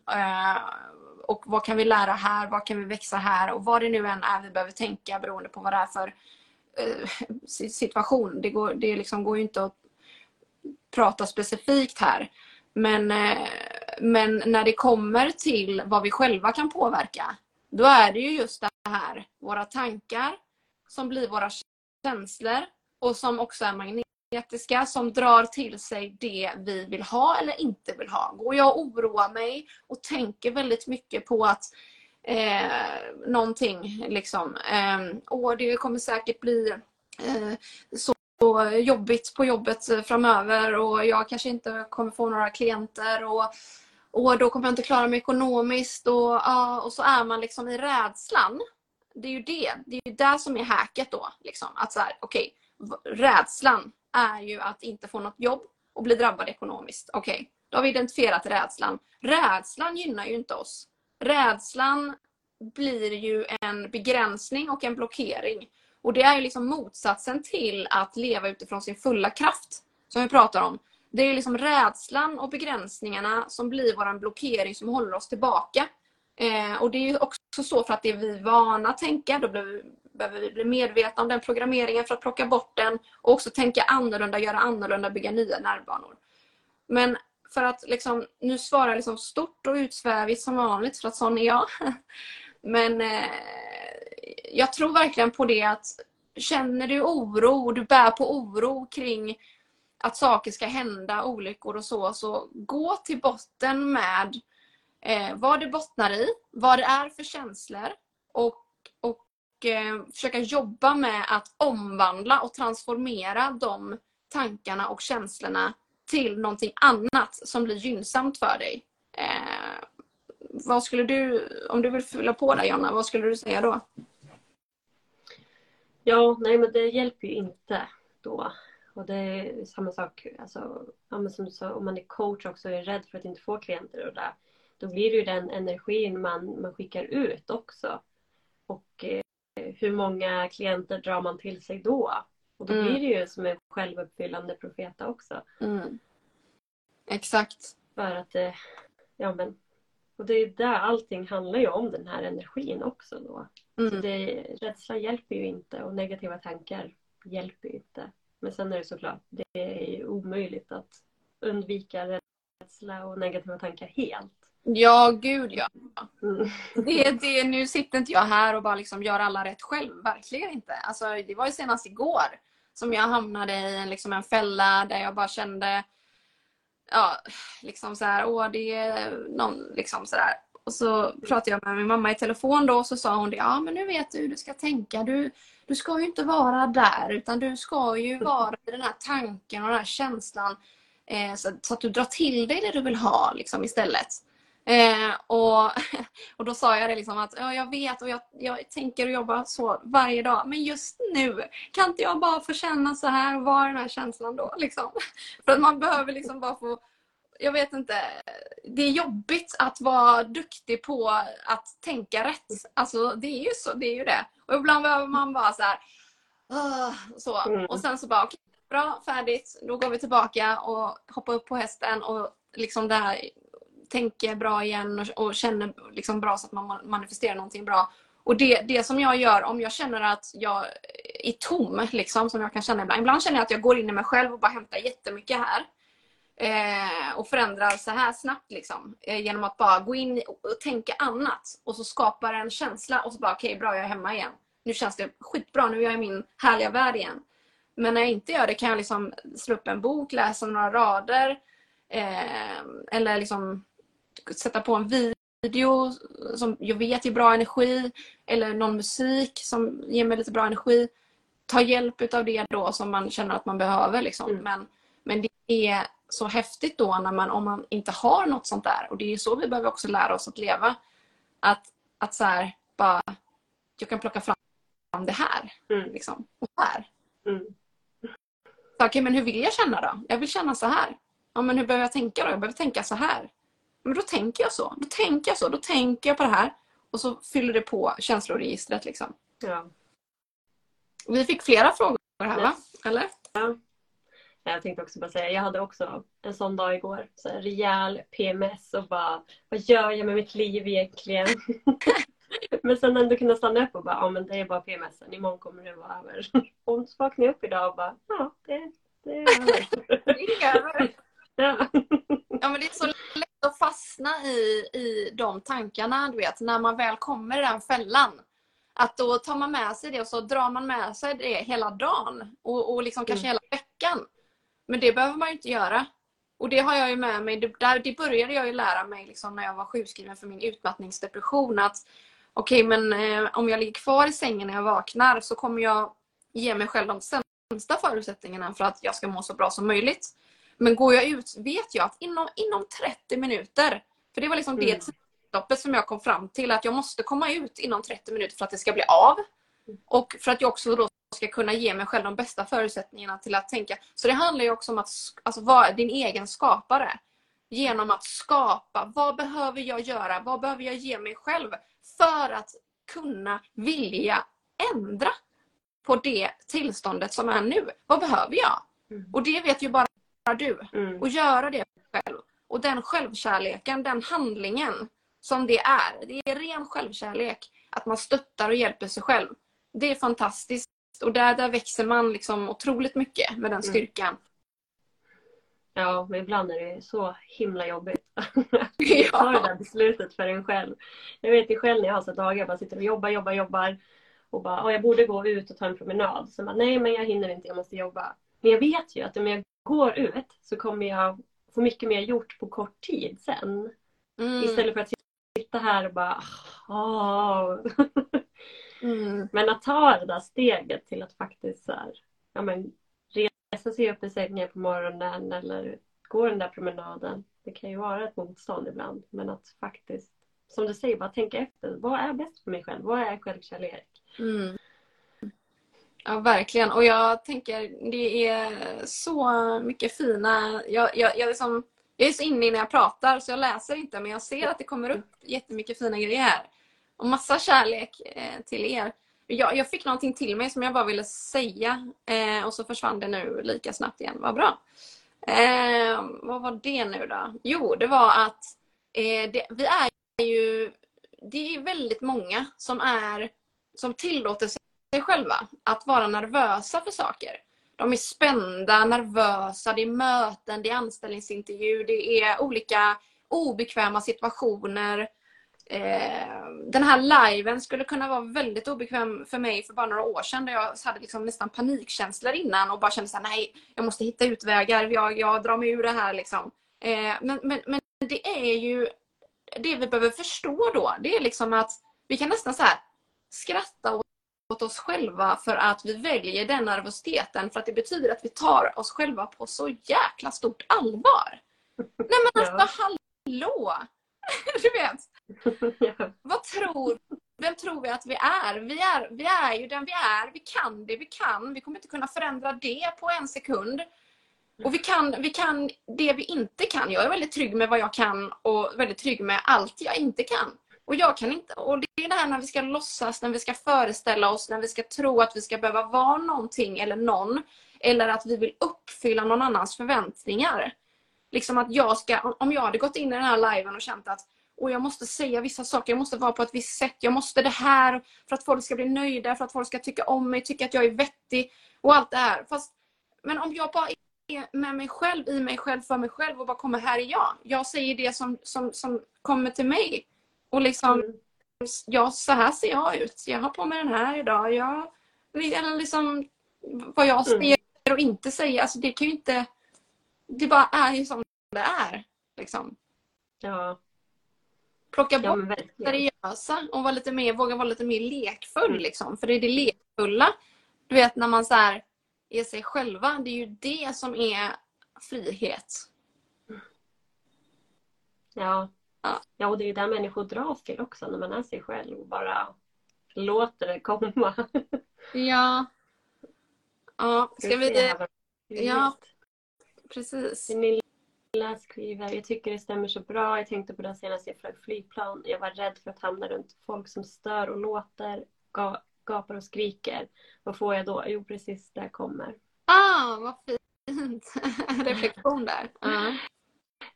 Och vad kan vi lära här? Vad kan vi växa här? Och vad det nu än är vi behöver tänka beroende på vad det är för Eh, situation. Det går, det liksom går ju inte att prata specifikt här. Men, eh, men när det kommer till vad vi själva kan påverka, då är det ju just det här, våra tankar som blir våra känslor och som också är magnetiska som drar till sig det vi vill ha eller inte vill ha. Går jag och oroar mig och tänker väldigt mycket på att eh, någonting liksom, eh, åh det kommer säkert bli eh, så jobbigt på jobbet framöver och jag kanske inte kommer få några klienter och, och då kommer jag inte klara mig ekonomiskt och, och så är man liksom i rädslan. Det är ju det, det är ju det som är hacket då. Liksom. Att så här, okej, rädslan är ju att inte få något jobb och bli drabbad ekonomiskt. Okej, okay, då har vi identifierat rädslan. Rädslan gynnar ju inte oss. Rädslan blir ju en begränsning och en blockering. Och det är ju liksom motsatsen till att leva utifrån sin fulla kraft, som vi pratar om. Det är liksom rädslan och begränsningarna som blir vår blockering som håller oss tillbaka. Eh, och det är ju också så för att det är vi vana att tänka, då blir behöver vi bli medvetna om den programmeringen för att plocka bort den och också tänka annorlunda, göra annorlunda, bygga nya nervbanor. Men för att liksom, nu svarar jag liksom stort och utsvävigt som vanligt för att sån är jag. Men eh, jag tror verkligen på det att känner du oro, du bär på oro kring att saker ska hända, olyckor och så, så gå till botten med eh, vad det bottnar i, vad det är för känslor och, och eh, försöka jobba med att omvandla och transformera de tankarna och känslorna till någonting annat som blir gynnsamt för dig. Eh, vad skulle du, om du vill fylla på där Jonna, vad skulle du säga då? Ja, nej men det hjälper ju inte då. Och det är samma sak, alltså, ja, som så, om man är coach också och är rädd för att inte få klienter och där, då blir det ju den energin man, man skickar ut också. Och eh, hur många klienter drar man till sig då? Och då mm. blir det ju som en självuppfyllande profeta också. Mm. Exakt. För att det, ja men, och det är där allting handlar ju om den här energin också då. Mm. Så det, rädsla hjälper ju inte och negativa tankar hjälper ju inte. Men sen är det såklart, det är omöjligt att undvika rädsla och negativa tankar helt. Ja, gud ja. Mm. Det, det, nu sitter inte jag här och bara liksom gör alla rätt själv. Verkligen inte. Alltså, det var ju senast igår som jag hamnade i en, liksom en fälla där jag bara kände ja, liksom så här, åh det är någon, liksom så där. Och så pratade jag med min mamma i telefon då och så sa hon det, ja men nu vet du hur du ska tänka. Du, du ska ju inte vara där utan du ska ju vara i den här tanken och den här känslan eh, så, så, att du drar till dig det du vill ha liksom istället. Eh, och, och då sa jag det liksom att ja, jag vet och jag, jag tänker och jobbar så varje dag. Men just nu kan inte jag bara få känna så här och vara den här känslan då. Liksom. För att man behöver liksom bara få jag vet inte. Det är jobbigt att vara duktig på att tänka rätt. Alltså det är ju så, det är ju det. Och ibland behöver man bara så här, uh, så. Mm. Och sen så bara, okay, bra, färdigt. Då går vi tillbaka och hoppar upp på hästen och liksom det här tänker bra igen och, och känner liksom bra så att man manifesterar någonting bra. Och det, det som jag gör om jag känner att jag är tom, liksom, som jag kan känna ibland. Ibland känner jag att jag går in i mig själv och bara hämtar jättemycket här. Eh, och förändrar så här snabbt liksom. Eh, genom att bara gå in och tänka annat. Och så skapar en känsla och så bara okej okay, bra jag är hemma igen. Nu känns det skitbra, nu är jag i min härliga värld igen. Men när jag inte gör det kan jag liksom slå upp en bok, läsa några rader. Eh, eller liksom sätta på en video som jag vet ger bra energi eller någon musik som ger mig lite bra energi. Ta hjälp av det då som man känner att man behöver. Liksom. Mm. Men, men det är så häftigt då när man, om man inte har något sånt där. Och det är så vi behöver också lära oss att leva. Att, att så här, bara, jag kan plocka fram det här. Mm. Liksom, och här. Mm. Okej, okay, men hur vill jag känna då? Jag vill känna så här. Ja, men hur behöver jag tänka då? Jag behöver tänka så här. Men då tänker jag så. Då tänker jag så. Då tänker jag på det här. Och så fyller det på känsloregistret liksom. Ja. Vi fick flera frågor här va? Eller? Jag tänkte också bara säga, jag hade också en sån dag igår. Så här, rejäl PMS och bara, vad gör jag med mitt liv egentligen? men sen ändå kunna stanna upp och bara, ja men det är bara PMSen, imorgon kommer det vara över. Och så vaknade jag upp idag och bara, ja det, det är över. ja. ja men det är så att fastna i, i de tankarna, du vet, när man väl kommer i den fällan. Att då tar man med sig det och så drar man med sig det hela dagen och, och liksom kanske mm. hela veckan. Men det behöver man ju inte göra. Och det har jag ju med mig. Det, där, det började jag ju lära mig liksom när jag var sjukskriven för min utmattningsdepression. Att okej, okay, men eh, om jag ligger kvar i sängen när jag vaknar så kommer jag ge mig själv de sämsta förutsättningarna för att jag ska må så bra som möjligt. Men går jag ut vet jag att inom, inom 30 minuter, för det var liksom mm. det tidsstoppet som jag kom fram till, att jag måste komma ut inom 30 minuter för att det ska bli av. Och för att jag också då ska kunna ge mig själv de bästa förutsättningarna till att tänka. Så det handlar ju också om att alltså, vara din egen skapare. Genom att skapa. Vad behöver jag göra? Vad behöver jag ge mig själv? För att kunna vilja ändra på det tillståndet som är nu. Vad behöver jag? Mm. Och det vet ju bara du. Mm. Och göra det själv. Och den självkärleken, den handlingen som det är. Det är ren självkärlek. Att man stöttar och hjälper sig själv. Det är fantastiskt. Och där, där växer man liksom otroligt mycket med den mm. styrkan. Mm. Ja, men ibland är det så himla jobbigt att ta det där beslutet för en själv. Jag vet ju själv när jag har så dagar jag bara sitter och jobbar, jobbar, jobbar och bara, jag borde gå ut och ta en promenad. Så bara, nej men jag hinner inte, jag måste jobba. Men jag vet ju att om jag går ut så kommer jag få mycket mer gjort på kort tid sen. Mm. Istället för att sitta här och bara, oh. Mm. Men att ta det där steget till att faktiskt så här, ja, men, resa sig upp i sängen på morgonen eller gå den där promenaden. Det kan ju vara ett motstånd ibland. Men att faktiskt, som du säger, bara tänka efter. Vad är bäst för mig själv? Vad är självkärlek? Mm. Ja, verkligen. Och jag tänker, det är så mycket fina... Jag, jag, jag, liksom, jag är så inne när jag pratar så jag läser inte men jag ser att det kommer upp jättemycket fina grejer här. Och massa kärlek eh, till er. Jag, jag, fick någonting till mig som jag bara ville säga eh, och så försvann det nu lika snabbt igen. Vad bra. Eh, vad var det nu då? Jo, det var att eh, det, vi är ju... Det är väldigt många som är som tillåter sig sig själva att vara nervösa för saker. De är spända, nervösa, det är möten, det är anställningsintervju, det är olika obekväma situationer eh, den här liven skulle kunna vara väldigt obekväm för mig för bara några år sedan. Där jag hade liksom nästan panikkänslor innan och bara kände såhär, nej, jag måste hitta utvägar. Jag, jag drar mig ur det här liksom. Eh, men, men, men det är ju det vi behöver förstå då. Det är liksom att vi kan nästan så här skratta åt oss själva för att vi väljer den nervositeten för att det betyder att vi tar oss själva på så jäkla stort allvar. Nej men alltså ja. hallå! du vet. ja. Vad tror vem tror vi att vi är? Vi, är? vi är ju den vi är. Vi kan det vi kan. Vi kommer inte kunna förändra det på en sekund. Och vi kan, vi kan det vi inte kan. Jag är väldigt trygg med vad jag kan och väldigt trygg med allt jag inte kan. Och jag kan inte. Och det är det här när vi ska låtsas, när vi ska föreställa oss, när vi ska tro att vi ska behöva vara någonting eller någon. Eller att vi vill uppfylla någon annans förväntningar. Liksom att jag ska, om jag hade gått in i den här liven och känt att och jag måste säga vissa saker, jag måste vara på ett visst sätt, jag måste det här för att folk ska bli nöjda, för att folk ska tycka om mig, tycka att jag är vettig och allt det här. Fast, men om jag bara är med mig själv, i mig själv, för mig själv och bara kommer här är jag. Jag säger det som, som, som kommer till mig. Och liksom, mm. ja, så här ser jag ut. Jag har på mig den här idag. Jag, eller liksom vad jag mm. säger och inte säger. Alltså det kan ju inte... Det bara är ju som det är. Liksom. Ja. Plocka bort ja, det seriösa och vara lite mer, våga vara lite mer lekfull. Mm. Liksom. För det är det lekfulla. Du vet när man så här, är sig själva. Det är ju det som är frihet. Ja. Ja. ja, och det är där människor dras till också när man är sig själv och bara låter det komma. Ja. Ja, ska vi... Ja, precis. Lilla skriver, jag tycker det stämmer så bra. Jag tänkte på det senast jag flög flygplan. Jag var rädd för att hamna runt folk som stör och låter, gapar och skriker. Vad får jag då? Jo, precis, där kommer. Ah, vad fint! Reflektion där. Uh.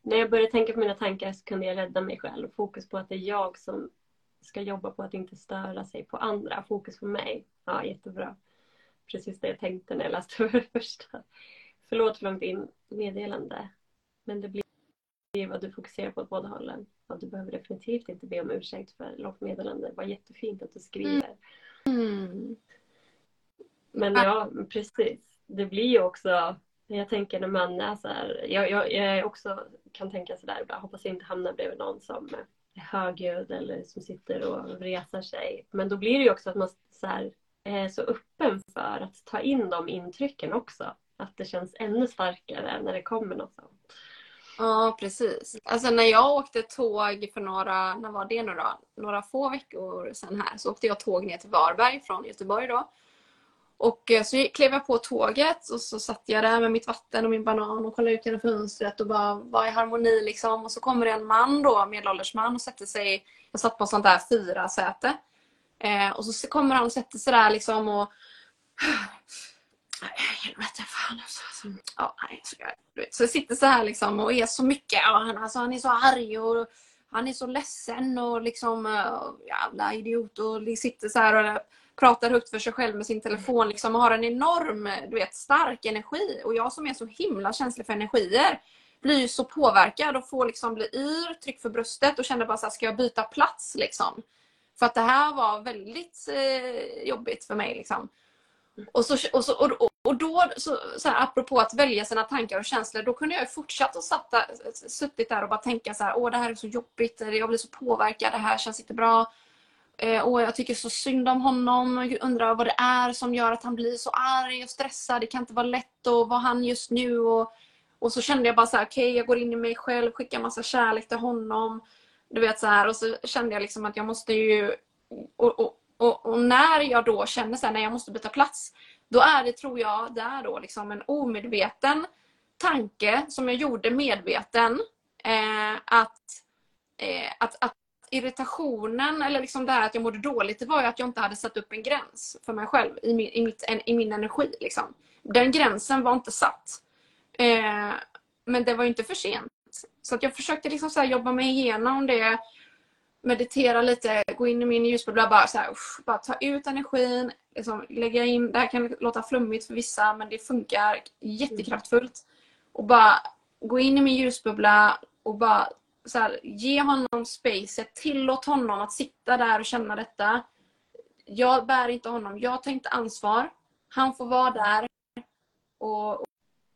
När jag började tänka på mina tankar så kunde jag rädda mig själv. Fokus på att det är jag som ska jobba på att inte störa sig på andra. Fokus på mig. Ja, jättebra. Precis det jag tänkte när jag läste för det första. Förlåt för långt in meddelande. Men det blir vad du fokuserar på åt båda hållen. Och du behöver definitivt inte be om ursäkt för långt meddelande. Det var jättefint att du skriver. Mm. Men ja, precis. Det blir ju också jag tänker när man är så här, jag, jag, jag också kan tänka sådär, ibland. hoppas jag inte hamnar bredvid någon som är högljudd eller som sitter och resar sig. Men då blir det ju också att man så här, är så öppen för att ta in de intrycken också. Att det känns ännu starkare när det kommer något sånt. Ja, precis. Alltså när jag åkte tåg för några, när var det nu då? Några få veckor sedan här så åkte jag tåg ner till Varberg från Göteborg då. Och eh, så klev jag på tåget och så satt jag där med mitt vatten och min banan och kollade ut genom fönstret och bara var i harmoni liksom. Och så kommer det en man då, medelålders man och sätter sig, jag satt på sånt där fyra säte. Eh, och så kommer han och sätter sig där liksom och äh, helvete fan alltså, alltså. Ja, nej, så, jag, så jag sitter så här liksom och är så mycket. Ja, han, alltså, han är så arg och han är så ledsen och liksom eh, jävla idiot och sitter så här och pratar högt för sig själv med sin telefon liksom, och har en enorm du vet, stark energi. Och jag som är så himla känslig för energier blir ju så påverkad och får liksom bli yr, tryck för bröstet och känner bara så här, ska jag byta plats liksom? För att det här var väldigt eh, jobbigt för mig. Liksom. Och, så, och, så, och, och då, så, så här, apropå att välja sina tankar och känslor, då kunde jag fortsatt och satta, suttit där och bara tänka så här, åh det här är så jobbigt, jag blir så påverkad, det här känns inte bra. Eh, och jag tycker så synd om honom. Jag undrar vad det är som gör att han blir så arg och stressad. Det kan inte vara lätt att vara han just nu. Och, och så kände jag bara så här, okej okay, jag går in i mig själv, skickar massa kärlek till honom. Du vet så här. Och så kände jag liksom att jag måste ju... Och, och, och, och när jag då känner så här, när jag måste byta plats. Då är det, tror jag, där då liksom en omedveten tanke som jag gjorde medveten. Eh, att, eh, att, att irritationen eller liksom det här att jag mådde dåligt, det var ju att jag inte hade satt upp en gräns för mig själv i min, i mitt, i min energi. Liksom. Den gränsen var inte satt. Eh, men det var ju inte för sent. Så att jag försökte liksom så jobba mig igenom det, meditera lite, gå in i min ljusbubbla, bara, så här, usch, bara ta ut energin, liksom, lägga in, det här kan låta flummigt för vissa men det funkar jättekraftfullt. Och bara gå in i min ljusbubbla och bara så här, ge honom spacet, tillåt honom att sitta där och känna detta. Jag bär inte honom, jag tar inte ansvar. Han får vara där. Och,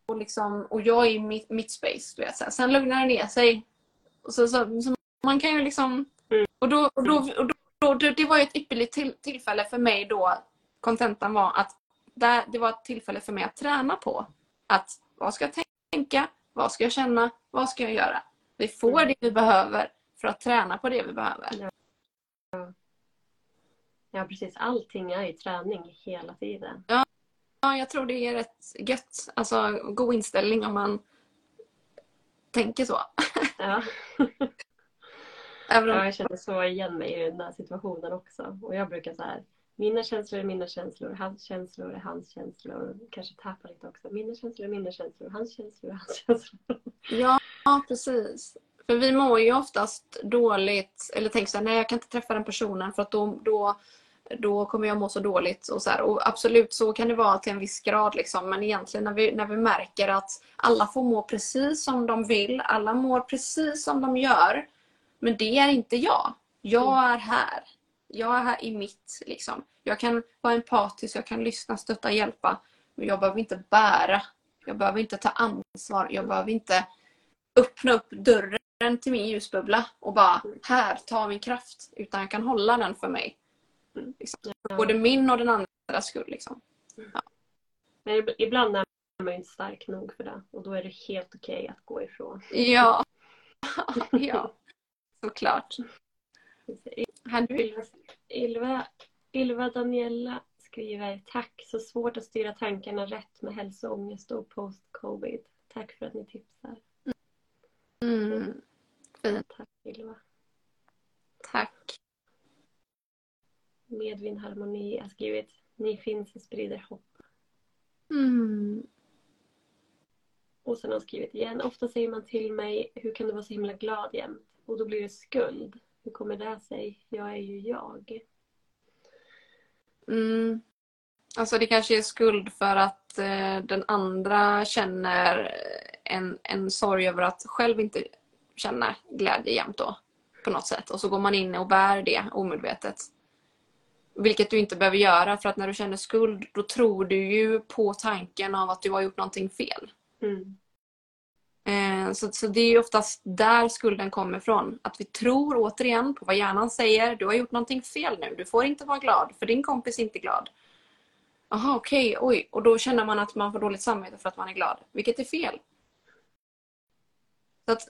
och, liksom, och jag är i mitt, mitt space. Du vet, så här. Sen lugnar det ner sig. Och så, så, så man kan ju liksom... Och då, och då, och då, då, det var ett ypperligt till, tillfälle för mig då. Kontentan var att där, det var ett tillfälle för mig att träna på. Att vad ska jag tänka? Vad ska jag känna? Vad ska jag göra? Vi får mm. det vi behöver för att träna på det vi behöver. Ja, ja precis. Allting är ju träning hela tiden. Ja. ja, jag tror det är rätt gött. Alltså god inställning om man tänker så. Ja. Även om... ja, jag känner så igen mig i den där situationen också. Och jag brukar så här mina känslor är mina känslor, hans känslor är hans känslor. Kanske tappa lite också. Mina känslor är mina känslor, hans känslor är hans känslor. Ja, precis. För vi mår ju oftast dåligt, eller tänker så här, nej jag kan inte träffa den personen för att då, då, då kommer jag må så dåligt. Och, så här. och absolut så kan det vara till en viss grad liksom. men egentligen när vi, när vi märker att alla får må precis som de vill, alla mår precis som de gör. Men det är inte jag. Jag är här jag är här i mitt. Liksom. Jag kan vara empatisk, jag kan lyssna, stötta, hjälpa. Men jag behöver inte bära. Jag behöver inte ta ansvar. Jag behöver inte öppna upp dörren till min ljusbubbla och bara här, ta min kraft. Utan jag kan hålla den för mig. Liksom. Både min och den andras skull. Liksom. Ja. Men ibland är man inte stark nog för det. Och då är det helt okej okay att gå ifrån. Ja. ja, såklart. Ylva, Ylva, Ylva Daniela skriver Tack, så svårt att styra tankarna rätt med hälsoångest och post-covid. Tack för att ni tipsar. Mm. Fint. Tack Ylva. Tack. Medvind Harmoni har skrivit Ni finns och sprider hopp. Mm. Och sen har hon skrivit igen. Ofta säger man till mig, hur kan du vara så himla glad jämt? Och då blir det skuld. Hur kommer det sig? Jag är ju jag. Mm. Alltså det kanske är skuld för att eh, den andra känner en, en sorg över att själv inte känna glädje jämt då. På något sätt. Och så går man in och bär det omedvetet. Vilket du inte behöver göra för att när du känner skuld då tror du ju på tanken av att du har gjort någonting fel. Mm. Eh, så, så det är ju oftast där skulden kommer ifrån. Att vi tror återigen på vad hjärnan säger. Du har gjort någonting fel nu. Du får inte vara glad för din kompis är inte glad. Jaha, okej, okay, oj. Och då känner man att man får dåligt samvete för att man är glad. Vilket är fel. Så att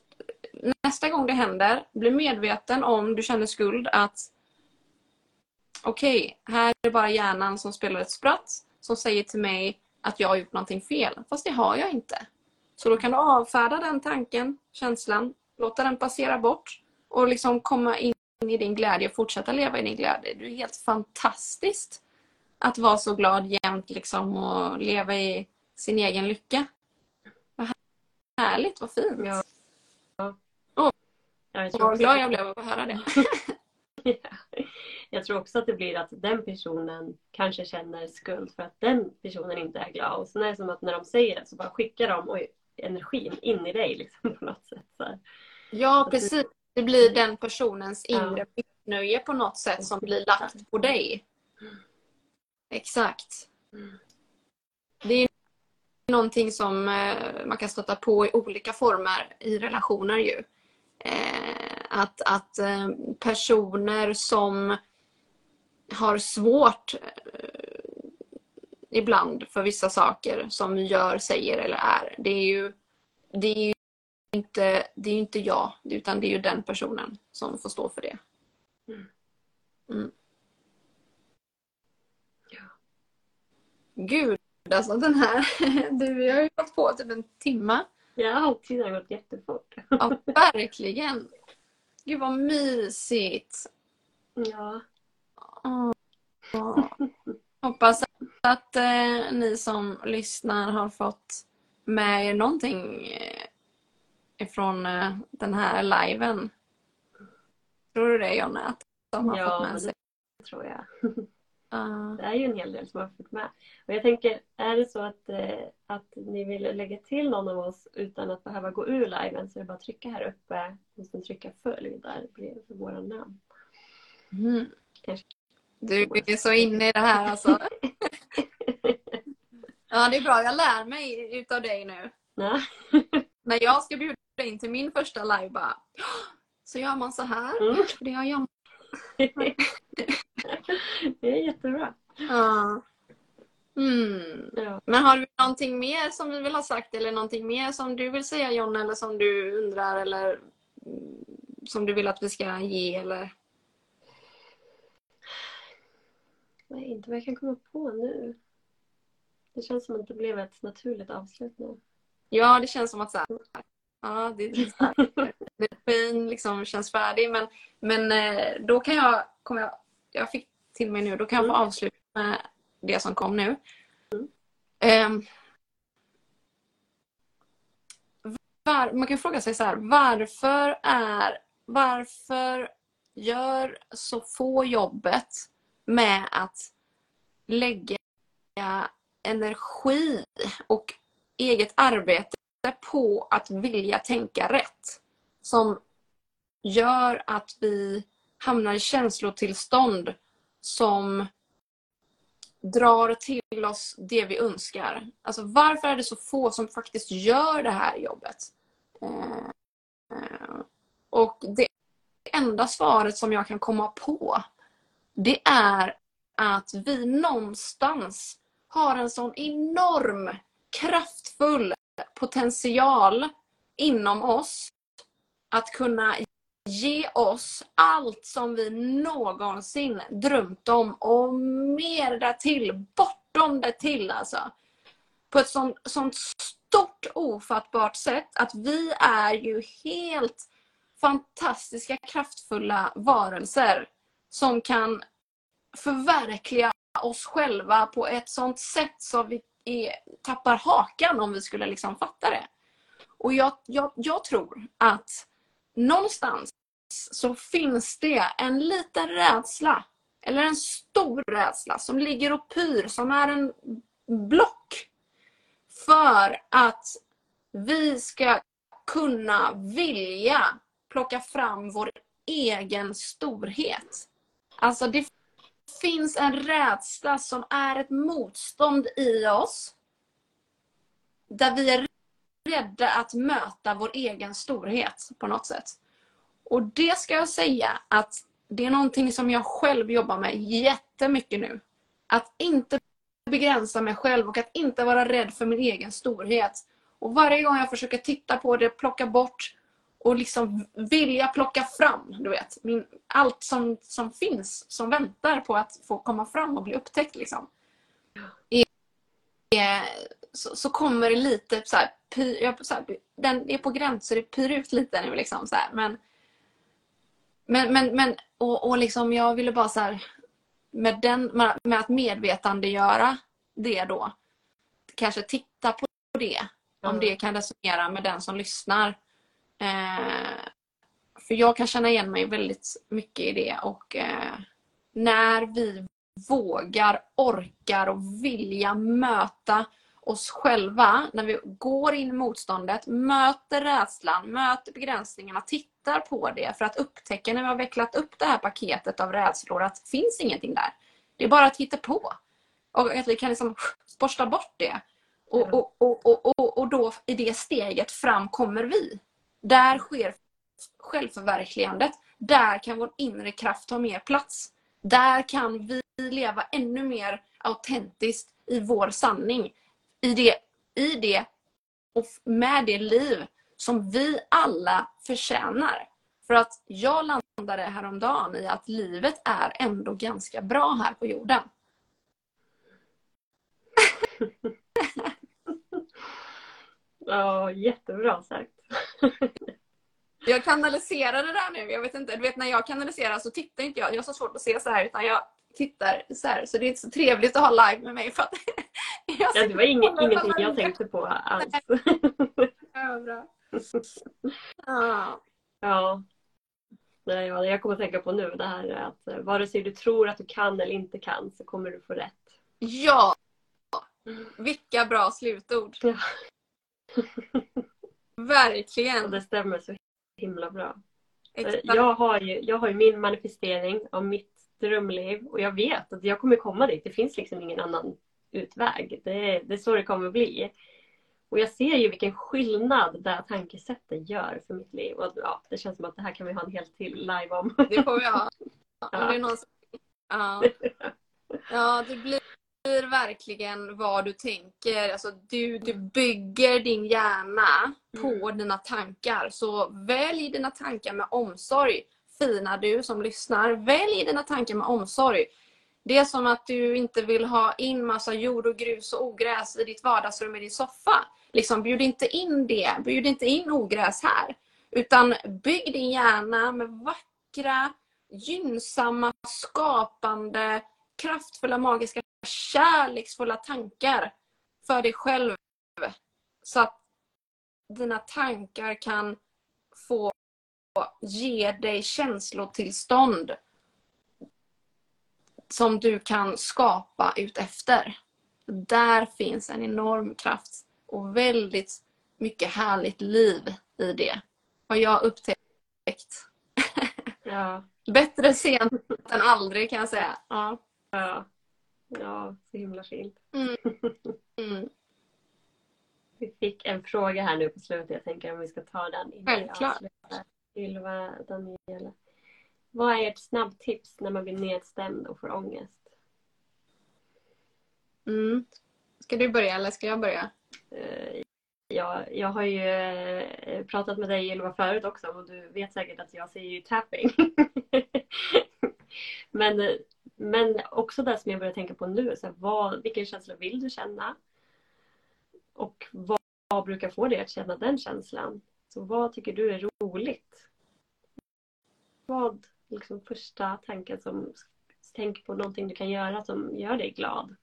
nästa gång det händer, bli medveten om du känner skuld att okej, okay, här är det bara hjärnan som spelar ett spratt som säger till mig att jag har gjort någonting fel. Fast det har jag inte. Så då kan du avfärda den tanken, känslan, låta den passera bort och liksom komma in i din glädje och fortsätta leva i din glädje. Det är helt fantastiskt att vara så glad jämt liksom och leva i sin egen lycka. Vad härligt, vad fint. Ja. Oh. Jag vad glad jag blev att höra det. Jag tror också att det blir att den personen kanske känner skuld för att den personen inte är glad. Och sen är det som att när de säger det så bara skickar de oj, energin in i dig liksom, på något sätt. Så Ja, precis. Det blir den personens inre ja. missnöje på något sätt som blir lagt på dig. Exakt. Det är någonting som eh, man kan stöta på i olika former i relationer ju. Eh, att, att eh, personer som har svårt ibland för vissa saker som vi gör, säger eller är. Det är ju, det är ju inte, det är inte jag, utan det är ju den personen som får stå för det. Mm. mm. Ja. Gud, alltså den här... Du, vi har ju gått på typ en timme. Ja, tiden har gått jättefort. Ja, verkligen. Gud vad mysigt. Ja. Oh. Hoppas att eh, ni som lyssnar har fått med er någonting eh, ifrån eh, den här liven. Tror du det Jonna? Att de har ja, fått med sig? det tror jag. Uh. Det är ju en hel del som har fått med. Och jag tänker, är det så att, eh, att ni vill lägga till någon av oss utan att behöva gå ur liven så är det bara att trycka här uppe och sen trycka följ där bredvid våra namn. Mm. Du är så inne i det här alltså. Ja, det är bra. Jag lär mig utav dig nu. Ja. När jag ska bjuda in till min första live bara, så gör man så här. Mm. Det gör jag. det är jättebra. Ja. Mm. Ja. Men har du någonting mer som vi vill ha sagt eller någonting mer som du vill säga John eller som du undrar eller som du vill att vi ska ge eller? Nej, inte vad jag kan komma på nu. Det känns som att det blev ett naturligt avslut nu. Ja, det känns som att så här, ja, det, energin liksom känns färdig. Men, men eh, då kan jag, kommer jag, jag fick till mig nu, då kan jag få mm. avsluta med det som kom nu. Mm. Um, var, man kan fråga sig så här, varför är, varför gör så få jobbet med att lägga energi och eget arbete på att vilja tänka rätt. Som gör att vi hamnar i känslotillstånd som drar till oss det vi önskar. Alltså varför är det så få som faktiskt gör det här jobbet? Eh, eh, och det enda svaret som jag kan komma på det är att vi någonstans har en sån enorm kraftfull potential inom oss att kunna ge oss allt som vi någonsin drömt om och mer därtill, bortom det till alltså. På ett sånt, sånt stort ofattbart sätt att vi är ju helt fantastiska kraftfulla varelser som kan förverkliga oss själva på ett sånt sätt så vi är, tappar hakan om vi skulle liksom fatta det. Och jag, jag, jag tror att någonstans så finns det en liten rädsla eller en stor rädsla som ligger och pyr, som är en block för att vi ska kunna vilja plocka fram vår egen storhet. Alltså det finns en rädsla som är ett motstånd i oss. Där vi är rädda att möta vår egen storhet på något sätt. Och det ska jag säga att det är någonting som jag själv jobbar med jättemycket nu. Att inte begränsa mig själv och att inte vara rädd för min egen storhet. Och varje gång jag försöker titta på det, plocka bort och liksom vilja plocka fram, du vet, min, allt som, som finns, som väntar på att få komma fram och bli upptäckt. Liksom. Är, är, så, så, kommer det lite så här, py, så här, den är på gräns så det pyr ut lite nu liksom så här, men men, men, men och, och liksom jag ville bara så här, med, den, med att medvetandegöra det då. Kanske titta på det. Om det kan resonera med den som lyssnar. Eh, för jag kan känna igen mig väldigt mycket i det och eh, när vi vågar, orkar och vilja möta oss själva när vi går in i motståndet, möter rädslan, möter begränsningarna, tittar på det för att upptäcka när vi har vecklat upp det här paketet av rädslor att det finns ingenting där. Det är bara att hitta på. Och att vi kan liksom borsta bort det. Och, och, och, och, och då i det steget fram kommer vi. Där sker självförverkligandet. Där kan vår inre kraft ta mer plats. Där kan vi leva ännu mer autentiskt i vår sanning i det, i det och med det liv som vi alla förtjänar. För att jag landade häromdagen i att livet är ändå ganska bra här på jorden. ja, jättebra sagt. jag kanaliserar det där nu. Jag vet inte, du vet när jag kanaliserar så tittar inte jag. Jag har så svårt att se så här utan jag tittar så här. Så det är inte så trevligt att ha live med mig för att ja, det var ing ingenting jag tänkte på alls. ja, bra. ja. ja. Nej, jag kommer att tänka på nu det här att eh, vare sig du tror att du kan eller inte kan så kommer du få rätt. Ja! Vilka bra slutord. Ja. Verkligen. Och det stämmer så himla bra. Exakt. Jag har, ju, jag har ju min manifestering av mitt drömliv och jag vet att jag kommer komma dit. Det finns liksom ingen annan utväg. Det, det är så det kommer bli. Och jag ser ju vilken skillnad det här tankesättet gör för mitt liv. Och ja, det känns som att det här kan vi ha en hel till live om. Det får vi ha. Om ja. det är någon som... ja. ja, det blir verkligen vad du tänker. Alltså, du, du bygger din hjärna på mm. dina tankar. Så välj dina tankar med omsorg. Fina du som lyssnar. Välj dina tankar med omsorg. Det är som att du inte vill ha in massa jord och grus och ogräs i ditt vardagsrum i din soffa. Liksom, bjud inte in det. Bjud inte in ogräs här. Utan bygg din hjärna med vackra, gynnsamma, skapande, kraftfulla, magiska, kärleksfulla tankar för dig själv. Så att dina tankar kan få ge dig känslotillstånd som du kan skapa utefter. Där finns en enorm kraft och väldigt mycket härligt liv i det. Har jag upptäckt. Ja. Bättre sent än aldrig kan jag säga. Ja, ja. Ja så himla fint. Mm. Mm. Vi fick en fråga här nu på slutet. Jag tänker om vi ska ta den innan Självklart. Ylva Daniela. Vad är ert snabbtips när man blir nedstämd och får ångest? Mm. Ska du börja eller ska jag börja? Uh, ja, jag har ju uh, pratat med dig Ylva förut också och du vet säkert att jag säger ju tapping. men, uh, men också det som jag börjar tänka på nu, så här, vad, vilken känsla vill du känna? Och vad, vad brukar få dig att känna den känslan? Så vad tycker du är roligt? Vad liksom första tanken som tänk på någonting du kan göra som gör dig glad.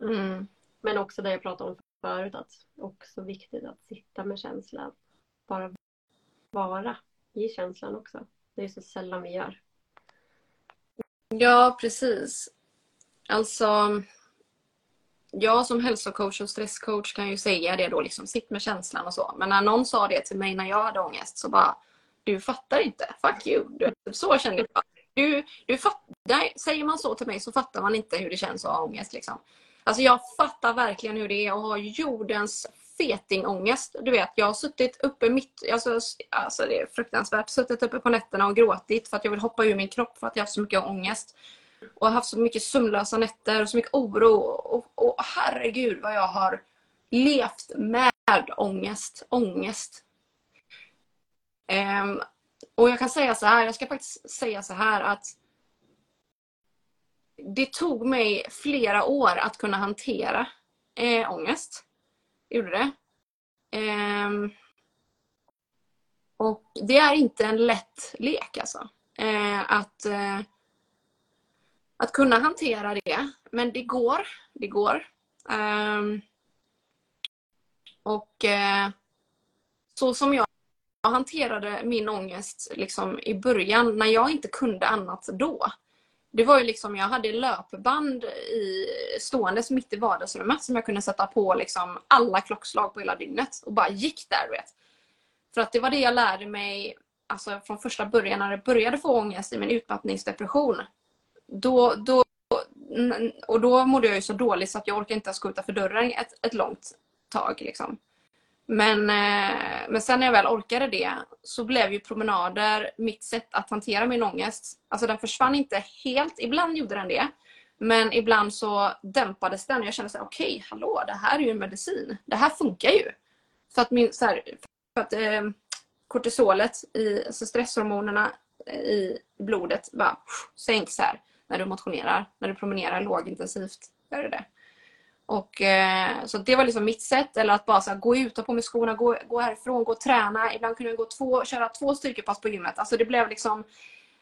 Mm. Men också det jag pratade om förut, att också viktigt att sitta med känslan. Bara vara i känslan också. Det är så sällan vi gör. Ja, precis. Alltså, jag som hälsocoach och stresscoach kan ju säga det då, liksom sitt med känslan och så. Men när någon sa det till mig när jag hade ångest så bara, du fattar inte. Fuck you. Typ så kände jag. Du, du fattar, säger man så till mig så fattar man inte hur det känns att ha ångest. Liksom. Alltså jag fattar verkligen hur det är att ha jordens fetingångest. Du vet, jag har suttit uppe mitt, alltså, alltså det är fruktansvärt, suttit uppe på nätterna och gråtit för att jag vill hoppa ur min kropp för att jag har haft så mycket ångest. Och haft så mycket sömnlösa nätter och så mycket oro. Och, och, och herregud vad jag har levt med ångest. Ångest. Um, och jag kan säga så här, jag ska faktiskt säga så här att det tog mig flera år att kunna hantera eh, ångest. Gjorde det. Eh, och det är inte en lätt lek alltså. Eh, att, eh, att kunna hantera det. Men det går. Det går. Ehm, och eh, så som jag hanterade min ångest liksom, i början när jag inte kunde annat då. Det var ju liksom, jag hade löpband i, ståendes mitt i vardagsrummet som jag kunde sätta på liksom alla klockslag på hela dygnet och bara gick där. Vet. För att det var det jag lärde mig alltså, från första början när jag började få ångest i min utmattningsdepression. Då, då, och då mådde jag ju så dåligt så att jag orkade inte ens gå utanför dörren ett, ett långt tag. Liksom. Men, eh, men sen när jag väl orkade det så blev ju promenader mitt sätt att hantera min ångest. Alltså den försvann inte helt. Ibland gjorde den det. Men ibland så dämpades den och jag kände så okej, okay, hallå, det här är ju en medicin. Det här funkar ju. För att, min, så här, för att eh, kortisolet, i, alltså stresshormonerna eh, i blodet bara sänks här när du motionerar, när du promenerar lågintensivt. Gör det det. Och, eh, så det var liksom mitt sätt. Eller att bara så här, gå ut, ta på mig skorna, gå, gå härifrån, gå och träna. Ibland kunde jag gå två, köra två styrkepass på gymmet. Alltså det blev liksom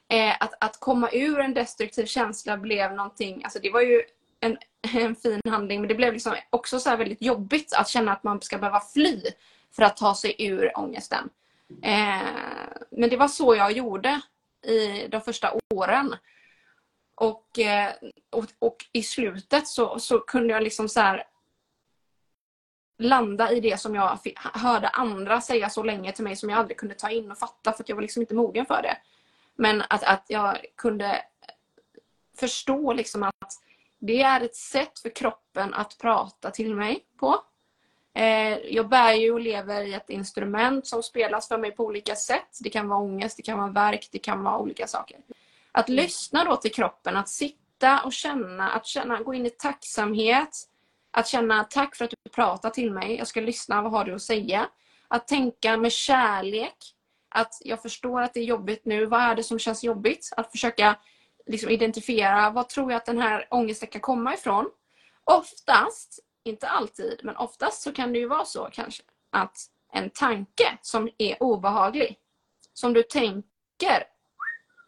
eh, att, att komma ur en destruktiv känsla blev någonting, alltså det var ju en, en fin handling men det blev liksom också så väldigt jobbigt att känna att man ska behöva fly för att ta sig ur ångesten. Eh, men det var så jag gjorde i de första åren. Och, eh, och, och, i slutet så, så kunde jag liksom så här landa i det som jag hörde andra säga så länge till mig som jag aldrig kunde ta in och fatta för att jag var liksom inte mogen för det. Men att, att jag kunde eh, förstå liksom att det är ett sätt för kroppen att prata till mig på. Eh, jag bär ju och lever i ett instrument som spelas för mig på olika sätt. Det kan vara ångest, det kan vara verk, det kan vara olika saker. Att lyssna då till kroppen, att sitta och känna, att känna, gå in i tacksamhet. Att känna tack för att du pratar till mig. Jag ska lyssna, vad har du att säga? Att tänka med kärlek. Att jag förstår att det är jobbigt nu. Vad är det som känns jobbigt? Att försöka liksom identifiera vad tror jag att den här ångesten kan komma ifrån. Oftast, inte alltid, men oftast så kan det ju vara så kanske att en tanke som är obehaglig, som du tänker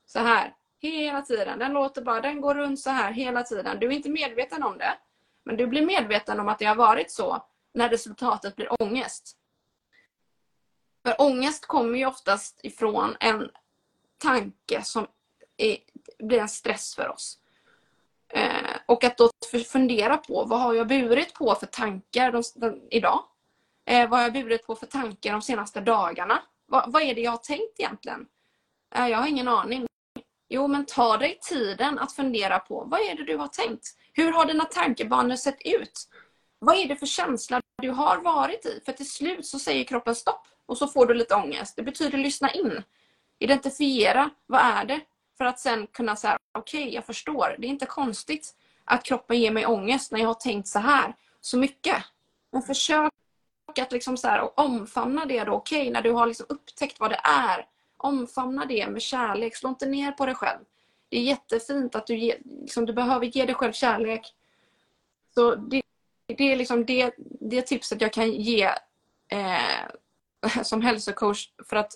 så här, Hela tiden. Den låter bara, den går runt så här hela tiden. Du är inte medveten om det. Men du blir medveten om att det har varit så när resultatet blir ångest. För ångest kommer ju oftast ifrån en tanke som är, blir en stress för oss. Eh, och att då fundera på vad har jag burit på för tankar de, de, idag? Eh, vad har jag burit på för tankar de senaste dagarna? Va, vad är det jag har tänkt egentligen? Eh, jag har ingen aning. Jo, men ta dig tiden att fundera på vad är det du har tänkt? Hur har dina tankebanor sett ut? Vad är det för känsla du har varit i? För till slut så säger kroppen stopp och så får du lite ångest. Det betyder lyssna in. Identifiera, vad är det? För att sen kunna säga, okej, okay, jag förstår. Det är inte konstigt att kroppen ger mig ångest när jag har tänkt så här så mycket. Men försök att liksom så här, omfamna det då. Okej, okay, när du har liksom upptäckt vad det är Omfamna det med kärlek. Slå inte ner på dig själv. Det är jättefint att du, ge, liksom, du behöver ge dig själv kärlek. Så det, det är liksom det, det tipset jag kan ge eh, som hälsocoach. För att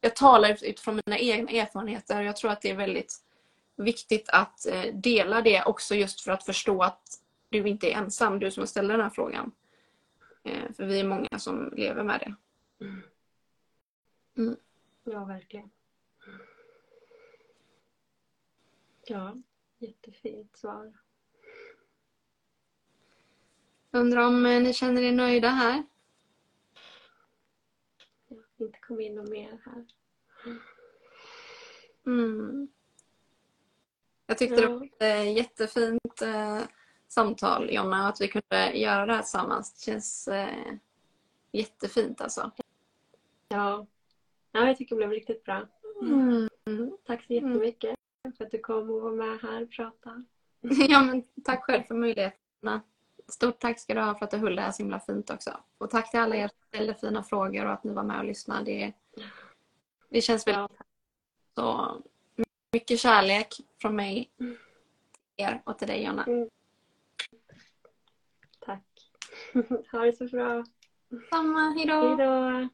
jag talar utifrån mina egna erfarenheter. Jag tror att det är väldigt viktigt att eh, dela det också just för att förstå att du inte är ensam, du som ställer den här frågan. Eh, för vi är många som lever med det. Mm. Ja, verkligen. Ja, jättefint svar. Undrar om eh, ni känner er nöjda här? Ja, inte kom in något mer här. Mm. Jag tyckte det var ett eh, jättefint eh, samtal Jonna, att vi kunde göra det här tillsammans. Det känns jättefint alltså. Ja. Ja, jag tycker det blev riktigt bra. Mm. Tack så jättemycket för att du kom och var med här och pratade. Ja, men tack själv för möjligheterna. Stort tack ska du ha för att du höll det här så himla fint också. Och tack till alla er som ställde fina frågor och att ni var med och lyssnade. Det, det känns väldigt Ja, så mycket kärlek från mig till er och till dig Jonna. tack. Ha det så bra. Samma, hejdå! Hej då.